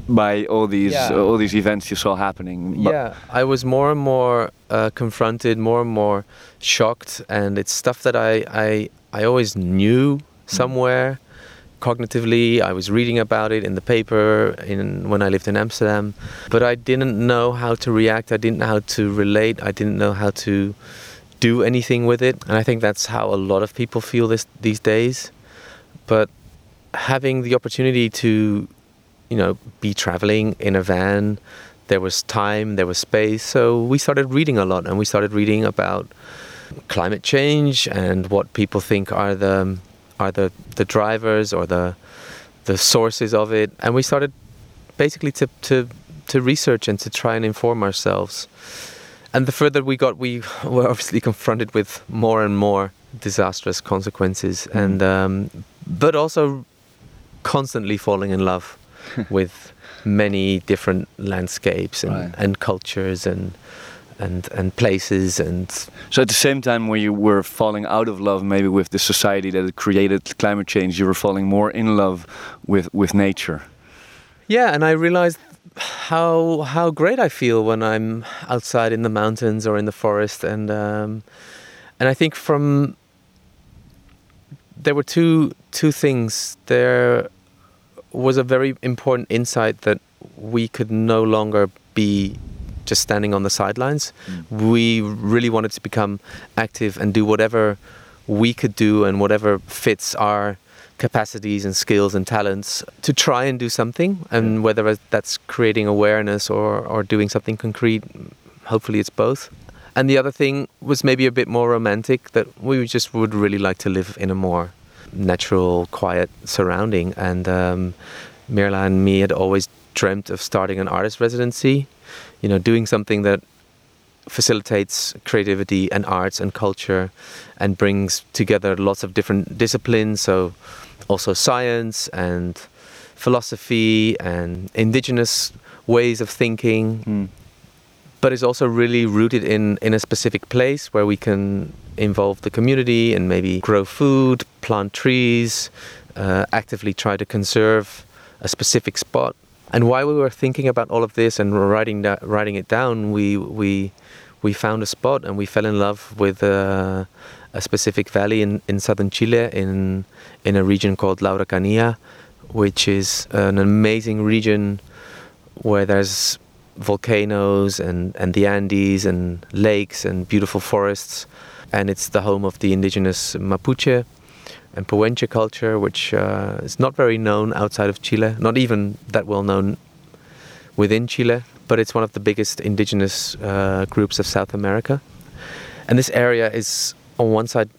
by all these yeah. all these events you saw happening. But yeah, I was more and more uh, confronted, more and more shocked, and it's stuff that I I I always knew mm. somewhere. Cognitively, I was reading about it in the paper in when I lived in Amsterdam, but I didn't know how to react. I didn't know how to relate. I didn't know how to do anything with it. And I think that's how a lot of people feel this these days. But having the opportunity to, you know, be traveling in a van, there was time, there was space. So we started reading a lot and we started reading about climate change and what people think are the are the, the drivers or the the sources of it. And we started basically to, to to research and to try and inform ourselves and the further we got, we were obviously confronted with more and more disastrous consequences, mm. and um, but also constantly falling in love with many different landscapes and, right. and cultures and and and places and so at the same time when you were falling out of love maybe with the society that created climate change you were falling more in love with with nature yeah and i realized how how great I feel when I'm outside in the mountains or in the forest, and um, and I think from there were two two things. There was a very important insight that we could no longer be just standing on the sidelines. Mm. We really wanted to become active and do whatever we could do and whatever fits our capacities and skills and talents to try and do something. And whether that's creating awareness or, or doing something concrete, hopefully it's both. And the other thing was maybe a bit more romantic that we just would really like to live in a more natural, quiet surrounding. And um, Mirla and me had always dreamt of starting an artist residency, you know, doing something that facilitates creativity and arts and culture and brings together lots of different disciplines. So also science and philosophy and indigenous ways of thinking. Mm. But it's also really rooted in, in a specific place where we can involve the community and maybe grow food, plant trees, uh, actively try to conserve a specific spot. And while we were thinking about all of this and writing that, writing it down, we we we found a spot and we fell in love with uh, a specific valley in, in southern Chile in in a region called La Araucanía, which is an amazing region where there's volcanoes and, and the Andes and lakes and beautiful forests. And it's the home of the indigenous Mapuche and Pehuenche culture, which uh, is not very known outside of Chile, not even that well known within Chile, but it's one of the biggest indigenous uh, groups of South America. And this area is on one side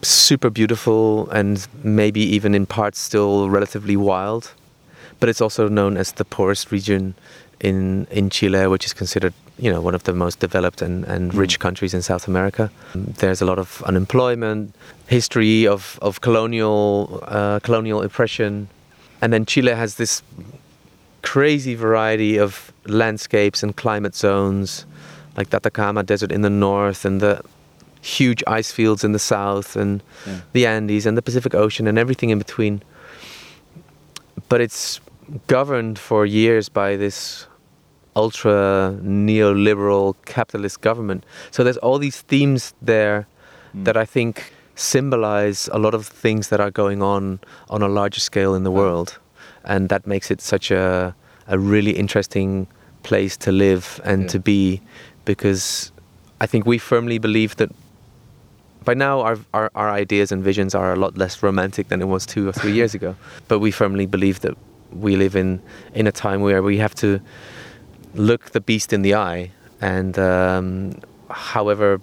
super beautiful and maybe even in parts still relatively wild, but it's also known as the poorest region in in Chile, which is considered you know one of the most developed and, and rich countries in South America. There's a lot of unemployment, history of of colonial uh, colonial oppression, and then Chile has this crazy variety of landscapes and climate zones, like the Atacama Desert in the north and the huge ice fields in the south and Yeah. the Andes and the Pacific Ocean and everything in between. But it's governed for years by this ultra neoliberal capitalist government. So there's all these themes there Mm. that I think symbolize a lot of things that are going on on a larger scale in the world. And that makes it such a, a really interesting place to live and Yeah. to be because I think we firmly believe that by now our, our, our ideas and visions are a lot less romantic than it was two or three years ago. But we firmly believe that we live in, in a time where we have to look the beast in the eye and um, however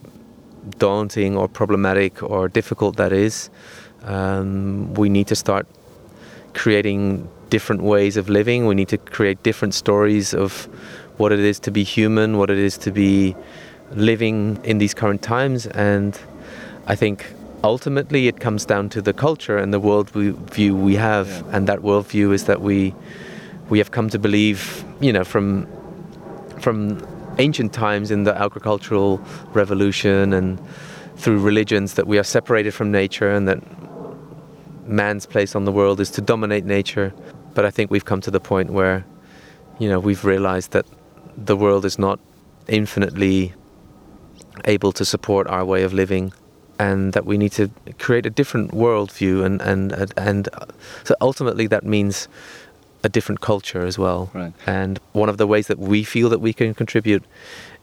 daunting or problematic or difficult that is, um, we need to start creating different ways of living. We need to create different stories of what it is to be human, what it is to be living in these current times. And I think ultimately it comes down to the culture and the world we, view we have. Yeah. And that worldview is that we we have come to believe, you know, from from ancient times in the agricultural revolution and through religions that we are separated from nature and that man's place on the world is to dominate nature. But I think we've come to the point where, you know, we've realized that the world is not infinitely able to support our way of living and that we need to create a different worldview and and and uh, so ultimately that means a different culture as well Right. and one of the ways that we feel that we can contribute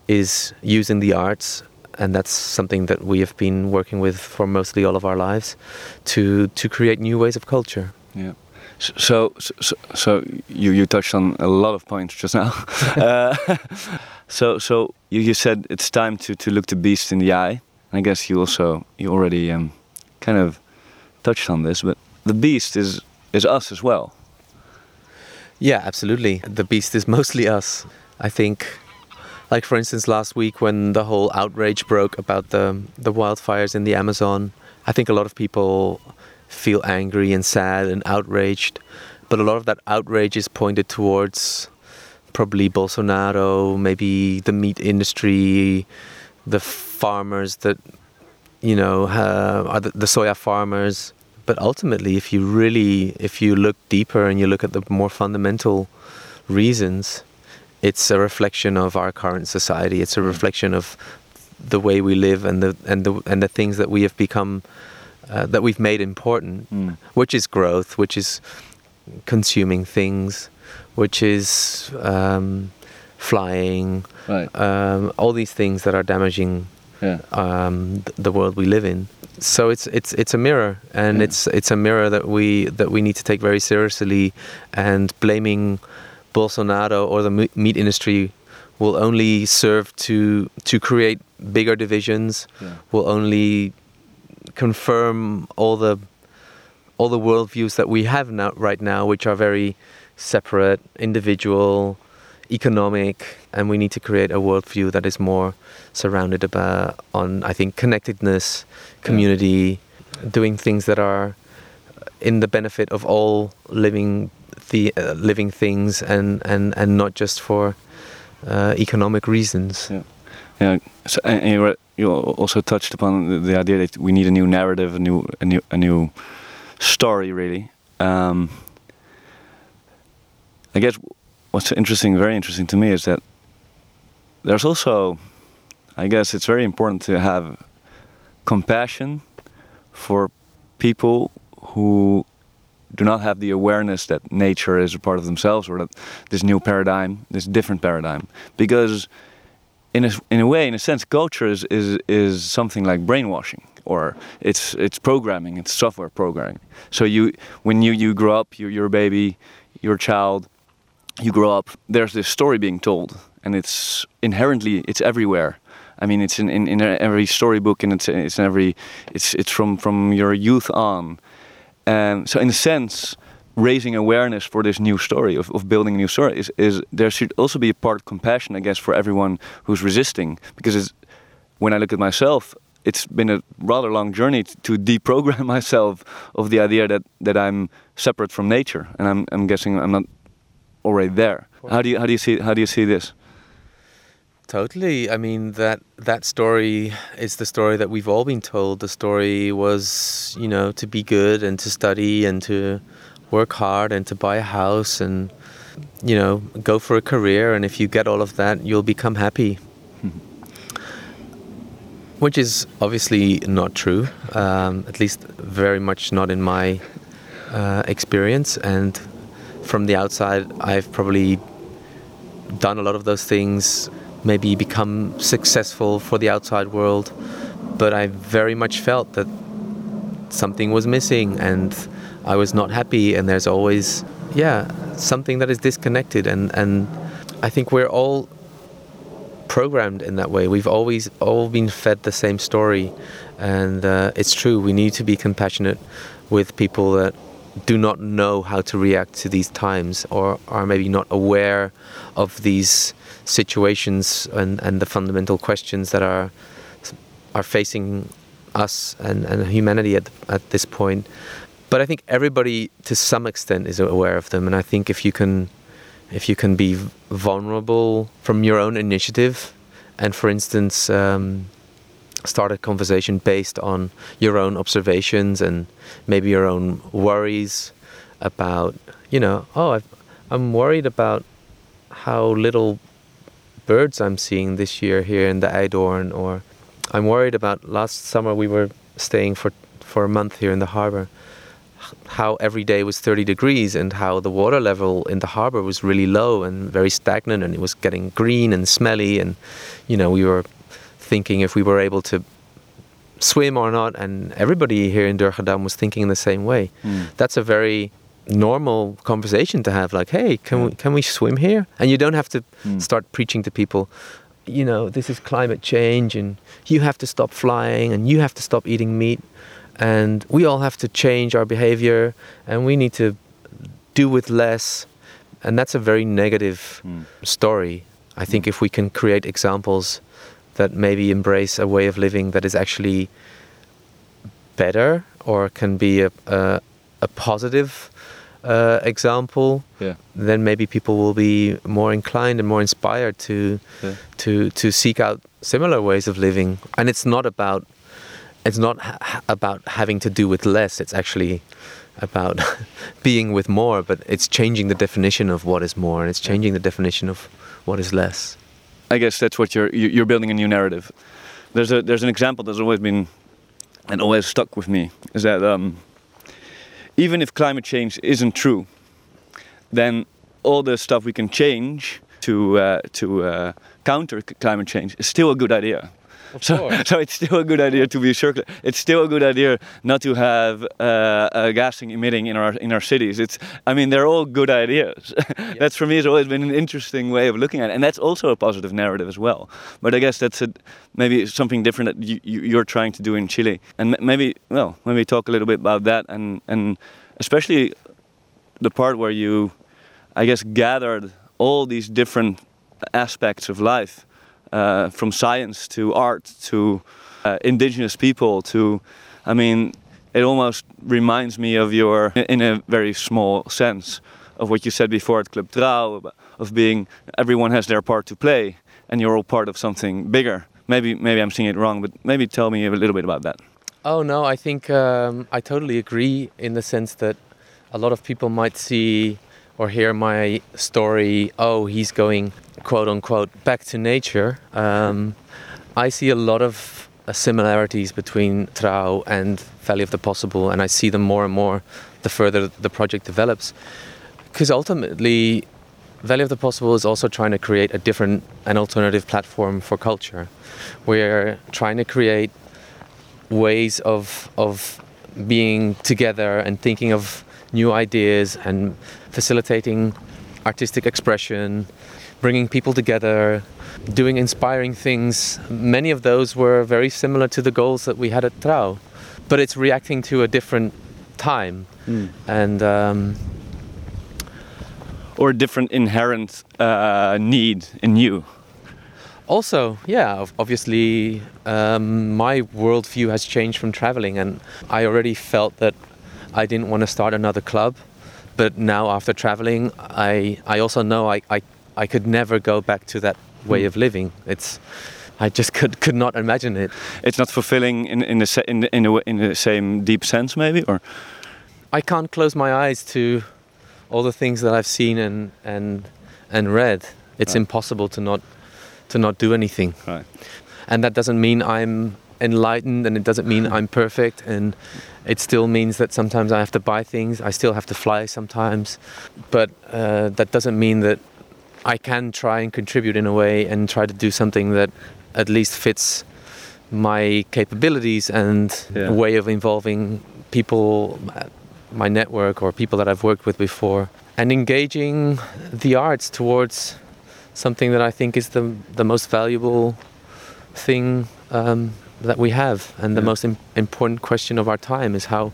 is using the arts and that's something that we have been working with for mostly all of our lives to to create new ways of culture Yeah. So, so, so you, you touched on a lot of points just now. uh, so, so you, you said it's time to, to look the beast in the eye. And I guess you also you already um, kind of touched on this, but the beast is is us as well. Yeah, absolutely. The beast is mostly us. I think, like for instance, last week when the whole outrage broke about the the wildfires in the Amazon, I think a lot of people feel angry and sad and outraged, but a lot of that outrage is pointed towards probably Bolsonaro, maybe the meat industry, the farmers that you know uh, are the, the soya farmers. But ultimately, if you really, if you look deeper and you look at the more fundamental reasons, it's a reflection of our current society. It's a reflection of the way we live and the and the and the things that we have become uh, that we've made important, Mm. which is growth, which is consuming things, which is um, flying, Right. um, all these things that are damaging Yeah. um, the world we live in. So it's it's it's a mirror, and Yeah. it's it's a mirror that we that we need to take very seriously. And blaming Bolsonaro or the meat industry will only serve to to create bigger divisions. Yeah. Will only confirm all the all the worldviews that we have now right now, which are very separate, individual, economic, and we need to create a worldview that is more surrounded about on I think connectedness, community, doing things that are in the benefit of all living the uh, living things and and and not just for uh, economic reasons. Yeah. Yeah. So, and and you, were- you also touched upon the, the idea that we need a new narrative, a new, a new, a new story, really. Um, I guess what's interesting, very interesting to me, is that there's also, I guess, it's very important to have compassion for people who do not have the awareness that nature is a part of themselves or that this new paradigm, this different paradigm, because in a, in a way, in a sense, culture is, is, is something like brainwashing, or it's it's programming, it's software programming. So you, when you, you grow up, you're, you're a baby, you're a child, you grow up. There's this story being told, and it's inherently it's everywhere. I mean, it's in, in, in every storybook, and it's it's in every it's it's from from your youth on. Um, so in a sense, raising awareness for this new story of, of building a new story is, is there should also be a part of compassion, I guess, for everyone who's resisting because when I look at myself, it's been a rather long journey to deprogram myself of the idea that, that I'm separate from nature, and I'm, I'm guessing I'm not already there. How do you how do you see how do you see this? Totally. I mean that that story is the story that we've all been told. The story was, you know, to be good and to study and to work hard and to buy a house and you know, go for a career and if you get all of that, you'll become happy. Which is obviously not true, um, at least very much not in my uh, experience. And from the outside, I've probably done a lot of those things, maybe become successful for the outside world, but I very much felt that something was missing and I was not happy and there's always yeah, something that is disconnected and, and I think we're all programmed in that way. We've always all been fed the same story and uh, it's true we need to be compassionate with people that do not know how to react to these times or are maybe not aware of these situations and, and the fundamental questions that are are facing us and, and humanity at, at this point. But I think everybody to some extent is aware of them and I think if you can if you can be vulnerable from your own initiative and for instance um, start a conversation based on your own observations and maybe your own worries about, you know, oh, i am worried about how little birds I'm seeing this year here in the IJdoorn, or I'm worried about last summer we were staying for, for a month here in the harbor, how every day was 30 degrees and how the water level in the harbor was really low and very stagnant and it was getting green and smelly and, you know, we were thinking if we were able to swim or not, and everybody here in Durgerdam was thinking in the same way. Mm. That's a very normal conversation to have. Like, hey, can we can we swim here? And you don't have to mm. start preaching to people. You know, this is climate change, and you have to stop flying, and you have to stop eating meat, and we all have to change our behavior, and we need to do with less. And that's a very negative mm. story. I think hmm. if we can create examples that maybe embrace a way of living that is actually better or can be a, a, a positive uh, example, yeah. then maybe people will be more inclined and more inspired to yeah. to to seek out similar ways of living. And it's not about it's not ha- about having to do with less. It's actually about being with more. But it's changing the definition of what is more, and it's changing the definition of what is less. I guess that's what you're you're building a new narrative. There's a there's an example that's always been and always stuck with me is that um, even if climate change isn't true, then all the stuff we can change to uh, to uh, counter climate change is still a good idea so, so it's still a good idea to be circular. It's still a good idea not to have uh, a gassing emitting in our in our cities. It's I mean they're all good ideas. Yes. that's for me has always been an interesting way of looking at it, and that's also a positive narrative as well. But I guess that's a, maybe something different that you, you, are trying to do in Chile, and maybe well maybe talk a little bit about that and and especially the part where you I guess gathered all these different aspects of life uh, from science to art to uh, indigenous people to, I mean, it almost reminds me of your, in a very small sense, of what you said before at Club Trouw, of being everyone has their part to play and you're all part of something bigger. Maybe, maybe I'm seeing it wrong, but maybe tell me a little bit about that. Oh no, I think um, I totally agree in the sense that a lot of people might see or hear my story. Oh, he's going quote unquote back to nature, um, I see a lot of uh, similarities between Trouw and Valley of the Possible, and I see them more and more the further the project develops. Because ultimately, Valley of the Possible is also trying to create a different and alternative platform for culture. We're trying to create ways of of being together and thinking of new ideas and facilitating artistic expression bringing people together, doing inspiring things. Many of those were very similar to the goals that we had at Trouw, but it's reacting to a different time. Mm. And um, or a different inherent uh, need in you? Also, yeah, obviously, um, my worldview has changed from traveling, and I already felt that I didn't want to start another club. But now, after traveling, I, I also know I, I, I could never go back to that way hmm. of living. It's, I just could, could not imagine it. It's not fulfilling in in the in the, in, the, in the same deep sense, maybe, or I can't close my eyes to all the things that I've seen and and and read. It's Right. impossible to not to not do anything. right. And that doesn't mean I'm enlightened and it doesn't mean I'm perfect and it still means that sometimes I have to buy things. I still have to fly sometimes. But uh, that doesn't mean that I can try and contribute in a way and try to do something that at least fits my capabilities and Yeah. way of involving people, uh, my network, or people that I've worked with before, and engaging the arts towards something that I think is the the most valuable thing um, that we have, and the Yeah. most im- important question of our time is how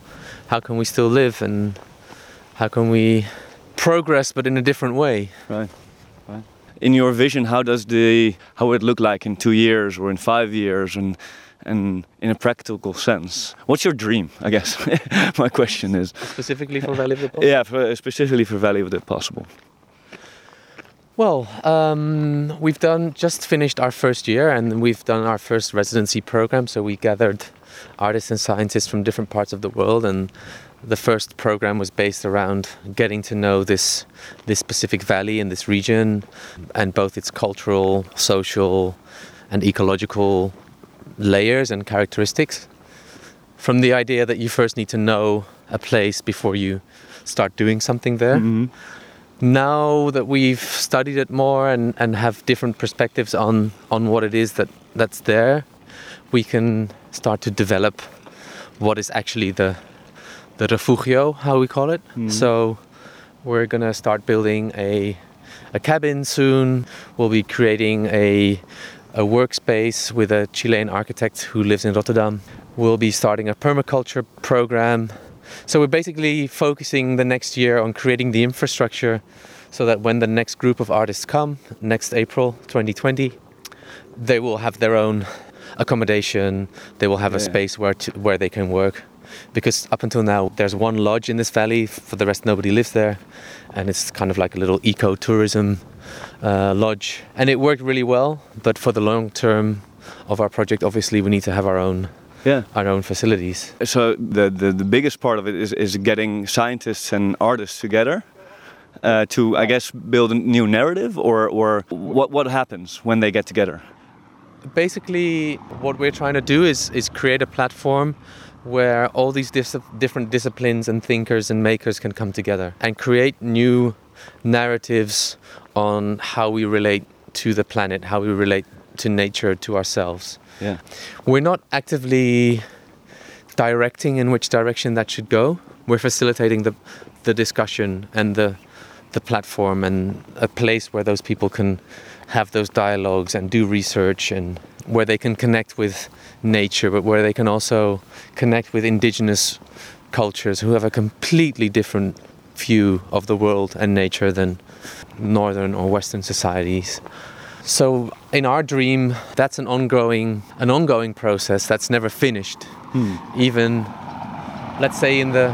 how can we still live and how can we progress, but in a different way. Right. Right. In your vision, how does the how would it look like in two years or in five years, and and in a practical sense? What's your dream? I guess my question is. Specifically for Valley of the Post? Yeah, for, specifically for Valley of the Possible. Well, um, we've done just finished our first year, and we've done our first residency program. So we gathered artists and scientists from different parts of the world, and the first program was based around getting to know this this specific valley in this region, and both its cultural, social, and ecological layers and characteristics. From the idea that you first need to know a place before you start doing something there Mhm. Now that we've studied it more and, and have different perspectives on, on what it is that, that's there, we can start to develop what is actually the the refugio, how we call it. Mhm. So we're gonna start building a a cabin soon. We'll be creating a a workspace with a Chilean architect who lives in Rotterdam. We'll be starting a permaculture program. So we're basically focusing the next year on creating the infrastructure so that when the next group of artists come, next April 2020, they will have their own accommodation. They will have a space where to, where they can work. Because up until now, there's one lodge in this valley. For the rest, nobody lives there, and it's kind of like a little eco-tourism uh, lodge. And it worked really well. But for the long term of our project, obviously, we need to have our own Yeah. our own facilities. So the, the the biggest part of it is is getting scientists and artists together. Uh, to I guess build a new narrative, or or what what happens when they get together? basically what we're trying to do is is create a platform where all these dis- different disciplines and thinkers and makers can come together and create new narratives on how we relate to the planet, how we relate to nature, to ourselves. Yeah. We're not actively directing in which direction that should go. We're facilitating the the discussion and the the platform and a place where those people can have those dialogues and do research and where they can connect with nature, but where they can also connect with indigenous cultures who have a completely different view of the world and nature than northern or western societies. So in our dream, that's an ongoing an ongoing process that's never finished. Even let's say in the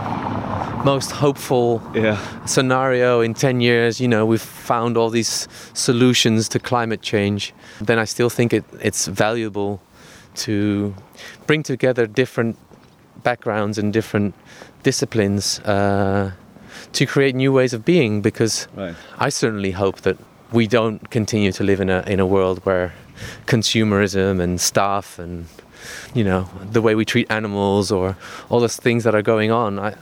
most hopeful Yeah. scenario in 10 years, you know, we've found all these solutions to climate change, then I still think it, it's valuable to bring together different backgrounds and different disciplines uh, to create new ways of being because Right. I certainly hope that we don't continue to live in a in a world where consumerism and stuff and you know the way we treat animals or all those things that are going on. I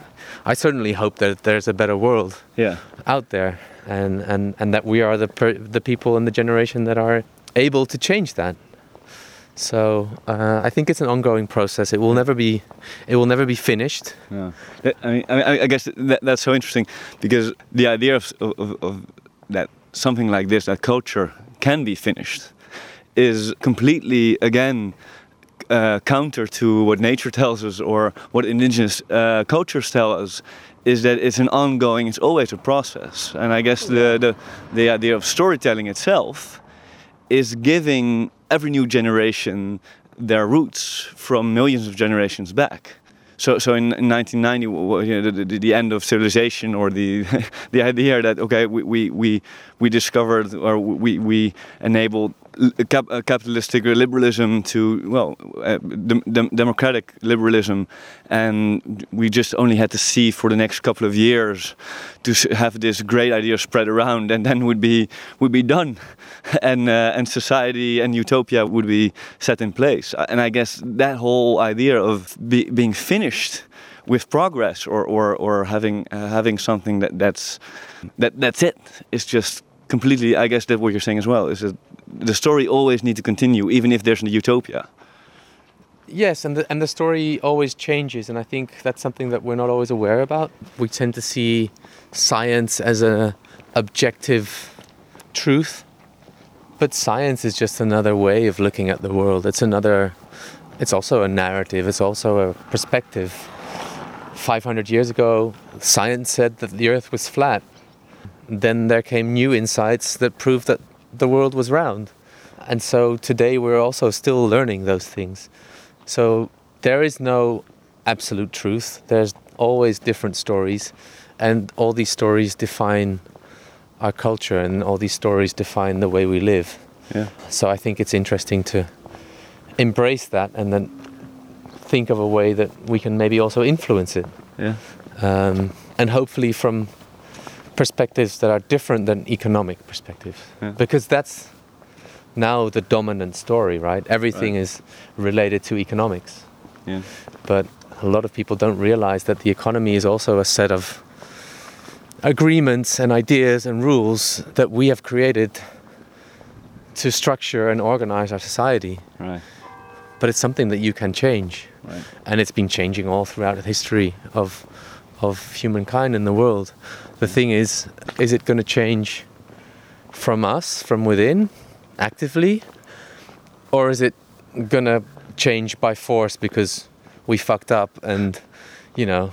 I certainly hope that there's a better world Yeah. out there and and and that we are the per, the people and the generation that are able to change that. So uh, I think it's an ongoing process. It will never be it will never be finished. Yeah. I mean, I, mean, I- I guess that, that's so interesting because the idea of, of, of that something like this, that culture can be finished, is completely again uh, counter to what nature tells us or what indigenous uh, cultures tell us is that it's an ongoing, it's always a process. And I guess the, the, the idea of storytelling itself is giving every new generation their roots from millions of generations back. So, so in, in 1990, you know, the, the, the, end of civilization, or the the idea that okay, we, we, we, we discovered or we, we enabled cap capitalistic liberalism to well uh, dem democratic liberalism. And we just only had to see for the next couple of years to have this great idea spread around and then would be would be done. And uh, and society and utopia would be set in place. And i guess that whole idea of be, being finished with progress or or, or having uh, having something that that's that that's it is just completely i guess that what you're saying as well is that the story always needs to continue, even if there's a utopia. Yes, and the, and the story always changes, and I think that's something that we're not always aware about. We tend to see science as an objective truth, but science is just another way of looking at the world. It's another, it's also a narrative. It's also a perspective. 500 years ago, science said that the Earth was flat. Then there came new insights that proved that the world was round. And so today we're also still learning those things. So there is no absolute truth. There's always different stories, and all these stories define our culture, and all these stories define the way we live. Yeah. So I think it's interesting to embrace that and then think of a way that we can maybe also influence it. Yeah. Um, and hopefully from perspectives that are different than economic perspectives yeah. because that's now the dominant story right everything right. is related to economics yeah. but a lot of people don't realize that the economy is also a set of agreements and ideas and rules that we have created to structure and organize our society right but it's something that you can change right. and it's been changing all throughout the history of of humankind in the world the thing is, is it going to change from us, from within, actively? Or is it going to change by force because we fucked up and, you know,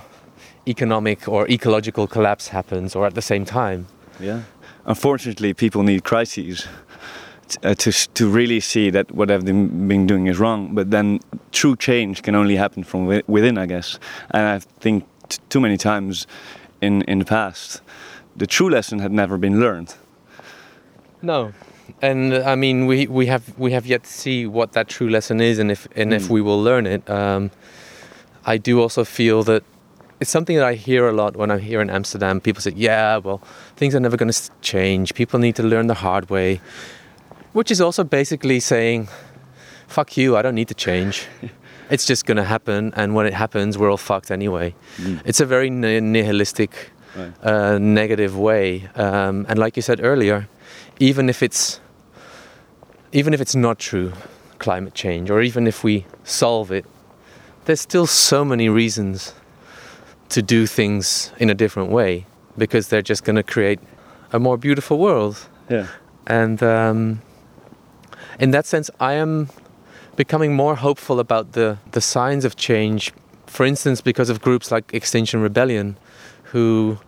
economic or ecological collapse happens or at the same time? Yeah. Unfortunately, people need crises. Uh, to to really see that what they've been doing is wrong. But then true change can only happen from within, I guess. And I think too many times in, in the past, the true lesson had never been learned. No, and I mean we, we have we have yet to see what that true lesson is, and if and mm. if hmm. we will learn it. Um, I do also feel that it's something that I hear a lot when I'm here in Amsterdam. People say, "Yeah, well, things are never going to change. People need to learn the hard way," which is also basically saying, "Fuck you! I don't need to change." it's just going to happen, and when it happens, we're all fucked anyway. Mm. It's a very nihilistic, right. uh, negative way. Um, and like you said earlier, even if it's even if it's not true, climate change, or even if we solve it, there's still so many reasons to do things in a different way because they're just going to create a more beautiful world. Yeah. And um, in that sense, I am becoming more hopeful about the, the signs of change, for instance, because of groups like Extinction Rebellion, who,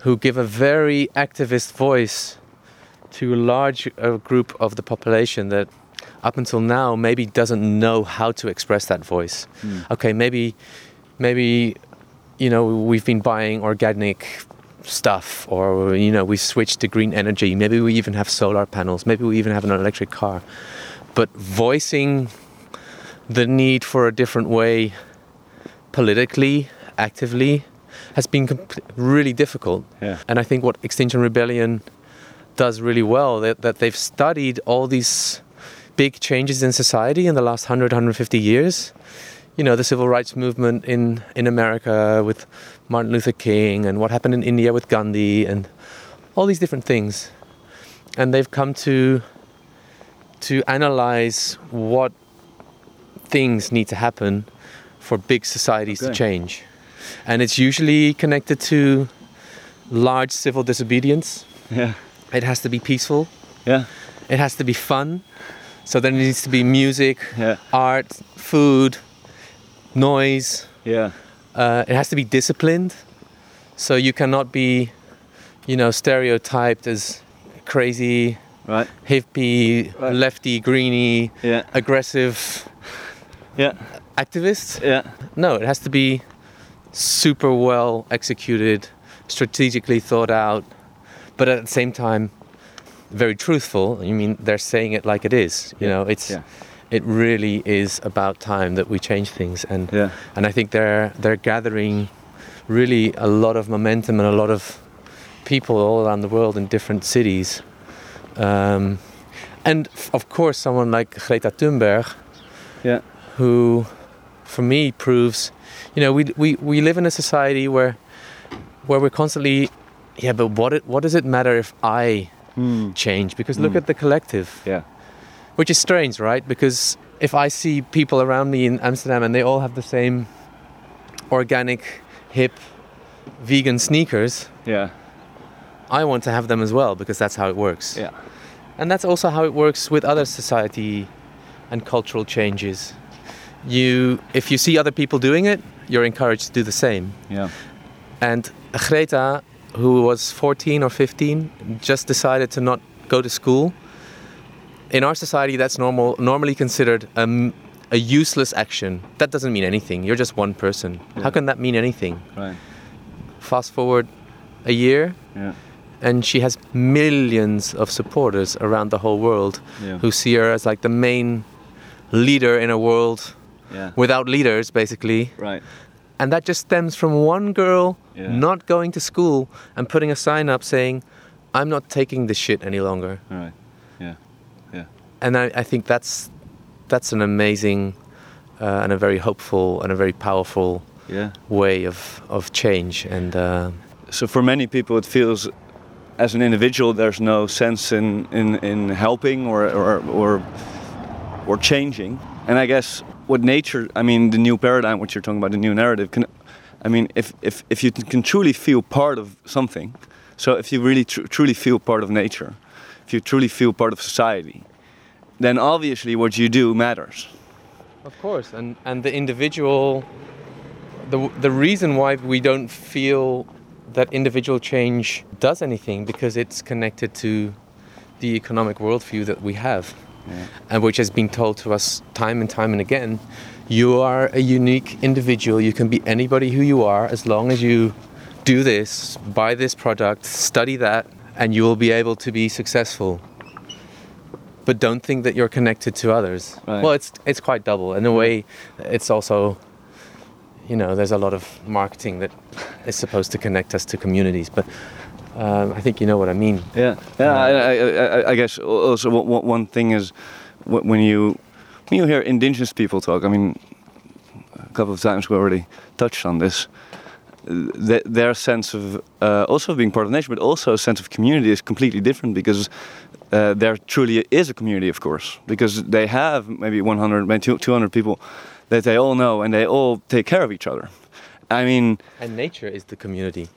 who give a very activist voice to a large uh, group of the population that up until now maybe doesn't know how to express that voice. Mm. Okay, maybe maybe you know we've been buying organic stuff or you know we switched to green energy maybe we even have solar panels maybe we even have an electric car but voicing the need for a different way politically, actively, has been really difficult. Yeah. And I think what Extinction Rebellion does really well, that, that they've studied all these big changes in society in the last 100, 150 years. You know, the civil rights movement in, in America with Martin Luther King and what happened in India with Gandhi and all these different things. And they've come to to analyze what things need to happen for big societies okay. to change. And it's usually connected to large civil disobedience. Yeah. It has to be peaceful. Yeah. It has to be fun. So there needs to be music, Yeah. art, food, noise. Yeah. Uh, it has to be disciplined. So you cannot be, you know, stereotyped as crazy, Right. hippie, Right. lefty, greeny, Yeah. aggressive Yeah. activist. Yeah. No, it has to be super well executed, strategically thought out, but at the same time, very truthful. I mean, they're saying it like it is. You Yeah. know, it's Yeah. it really is about time that we change things, and Yeah. and I think they're they're gathering really a lot of momentum and a lot of people all around the world in different cities. Um, and of course, someone like Greta Thunberg, Yeah. who, for me, proves, you know, we we, we live in a society where where we're constantly, yeah, but what it, what does it matter if I Hmm. change? Because look Mm. at the collective, Yeah. which is strange, right? Because if I see people around me in Amsterdam and they all have the same organic, hip, vegan sneakers, Yeah. I want to have them as well because that's how it works. Yeah. And that's also how it works with other society and cultural changes. You, if you see other people doing it, you're encouraged to do the same. Yeah. And Greta, who was 14 or 15, just decided to not go to school. In our society, that's normal, normally considered a useless action. That doesn't mean anything. You're just one person. Yeah. How can that mean anything? Right. Fast forward a year, Yeah. And she has millions of supporters around the whole world Yeah. who see her as like the main leader in a world Yeah. without leaders, basically. Right. And that just stems from one girl Yeah. not going to school and putting a sign up saying, I'm not taking this shit any longer. All right. Yeah. Yeah. And I, I think that's that's an amazing uh, and a very hopeful and a very powerful Yeah. way of, of change. And uh, So for many people, it feels as an individual there's no sense in in, in helping or, or or or changing. And I guess what nature, I mean, the new paradigm, what you're talking about, the new narrative, can, I mean, if if if you can truly feel part of something, so if you really tr- truly feel part of nature, if you truly feel part of society, then obviously what you do matters. Of course, and and the individual, the the reason why we don't feel that individual change does anything because it's connected to the economic worldview that we have, and which has been told to us time and time and again. You are a unique individual. You can be anybody who you are as long as you do this, buy this product, study that, and you will be able to be successful but don't think that you're connected to others. Right. Well, it's it's quite double. In a way, it's also, you know, there's a lot of marketing that is supposed to connect us to communities, but um, I think you know what I mean. Yeah, yeah. I, I, I, I guess also one- thing is when you when you hear indigenous people talk. I mean, a couple of times we already touched on this. th- their sense of uh, also being part of nature, but also a sense of community is completely different because uh, there truly is a community, of course, because they have maybe 100, maybe 200 people that they all know and they all take care of each other. I mean, And nature is the community.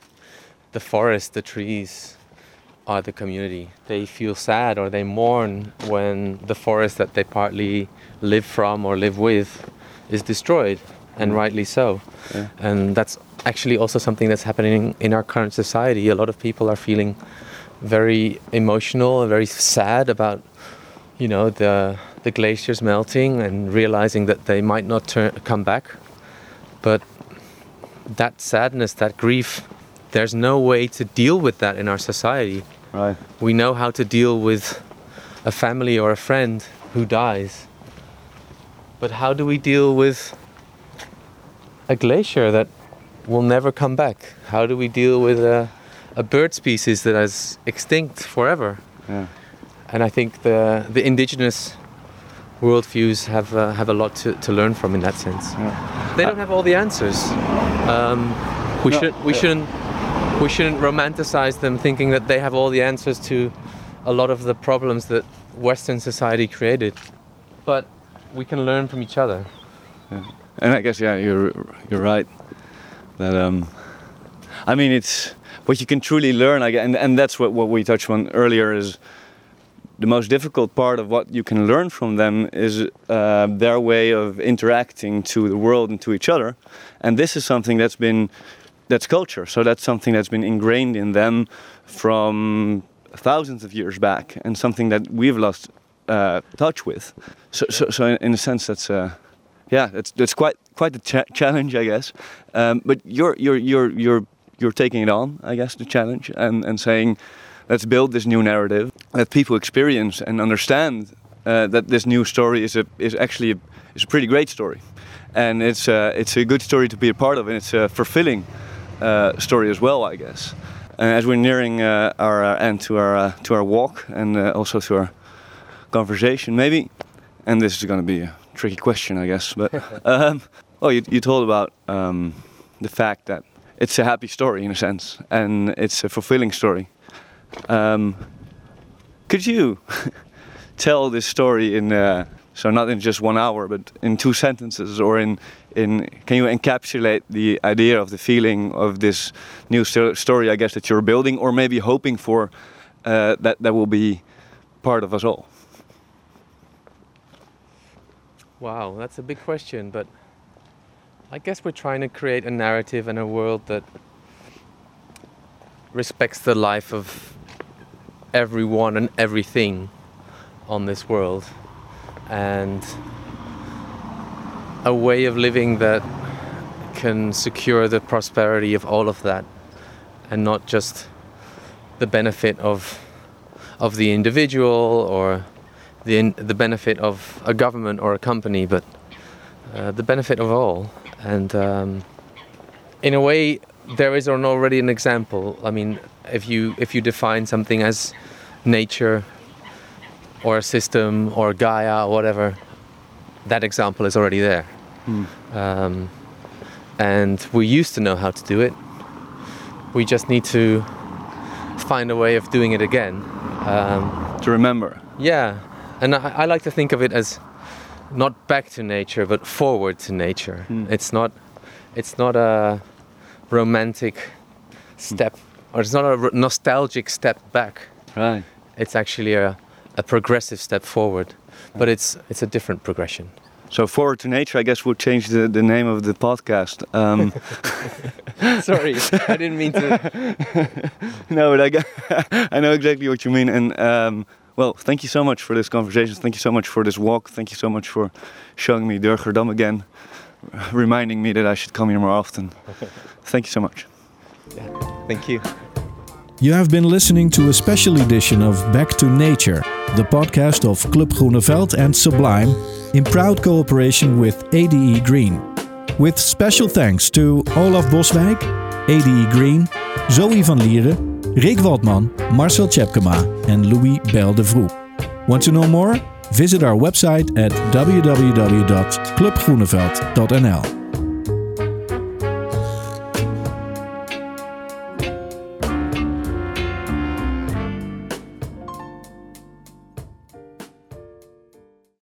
The forest, the trees are the community. They feel sad or they mourn when the forest that they partly live from or live with is destroyed, and mm. rightly so. Yeah. And that's actually also something that's happening in our current society. A lot of people are feeling very emotional and very sad about you know the the glaciers melting and realizing that they might not turn, come back. But that sadness that grief there's no way to deal with that in our society. Right. we know how to deal with a family or a friend who dies. But how do we deal with a glacier that will never come back? How do we deal with a, a bird species that is extinct forever? Yeah. and I think the the indigenous worldviews have uh, have a lot to, to learn from in that sense. They don't have all the answers. Um, we No, should we yeah. shouldn't we shouldn't romanticize them thinking that they have all the answers to a lot of the problems that Western society created. But we can learn from each other. And I guess yeah, you're you're right. That um, I mean, it's what you can truly learn. I gue- and and that's what what we touched on earlier is the most difficult part of what you can learn from them is uh, their way of interacting to the world and to each other, and this is something that's been that's culture. So that's something that's been ingrained in them from thousands of years back, and something that we've lost uh, touch with. So, so, so in a sense, that's uh, yeah, that's that's quite quite a cha challenge, I guess. Um, but you're you're you're you're you're taking it on, I guess, the challenge, and and saying, let's build this new narrative that people experience and understand uh, that this new story is a is actually a, is a pretty great story, and it's uh, it's a good story to be a part of, and it's a fulfilling uh, story as well, I guess. And as we're nearing uh, our uh, end to our uh, to our walk and also to our conversation, maybe, and this is going to be a tricky question, I guess, but um, well, you, you told about um, the fact that it's a happy story in a sense, and it's a fulfilling story. Um, could you tell this story in uh, so not in just one hour, but in two sentences, or in in can you encapsulate the idea of the feeling of this new story? I guess that you're building, or maybe hoping for uh, that that will be part of us all. Wow, that's a big question, but I guess we're trying to create a narrative and a world that respects the life of everyone and everything on this world. And a way of living that can secure the prosperity of all of that and not just the benefit of of the individual or the the benefit of a government or a company but uh, the benefit of all. And um, in a way there is already an example. I mean if you if you define something as nature or a system or gaia or whatever that example is already there. Mm. um, and we used to know how to do it. We just need to find a way of doing it again. Um, to remember. Yeah. And I, I like to think of it as not back to nature but forward to nature. Mm. it's not it's not a romantic step or it's not a nostalgic step back. Right. It's actually a, a progressive step forward but it's it's a different progression. So forward to nature i guess we'll change the, the name of the podcast. Um, sorry i didn't mean to. No but I, I know exactly what you mean and um, well, thank you so much for this conversation. Thank you so much for this walk. Thank you so much for showing me Durgerdam again, reminding me that I should come here more often. thank you so much. Yeah, thank you. You have been listening to a special edition of Back to Nature, the podcast of Club Groeneveld and Sublime, in proud cooperation with ADE Green. With special thanks to Olaf Boswijk, ADE Green, Zoe van Lieren, Rick Waldman, Marcel Chepkema, and Louis Belle Want to know more? Visit our website at www.clubgroeneveld.nl.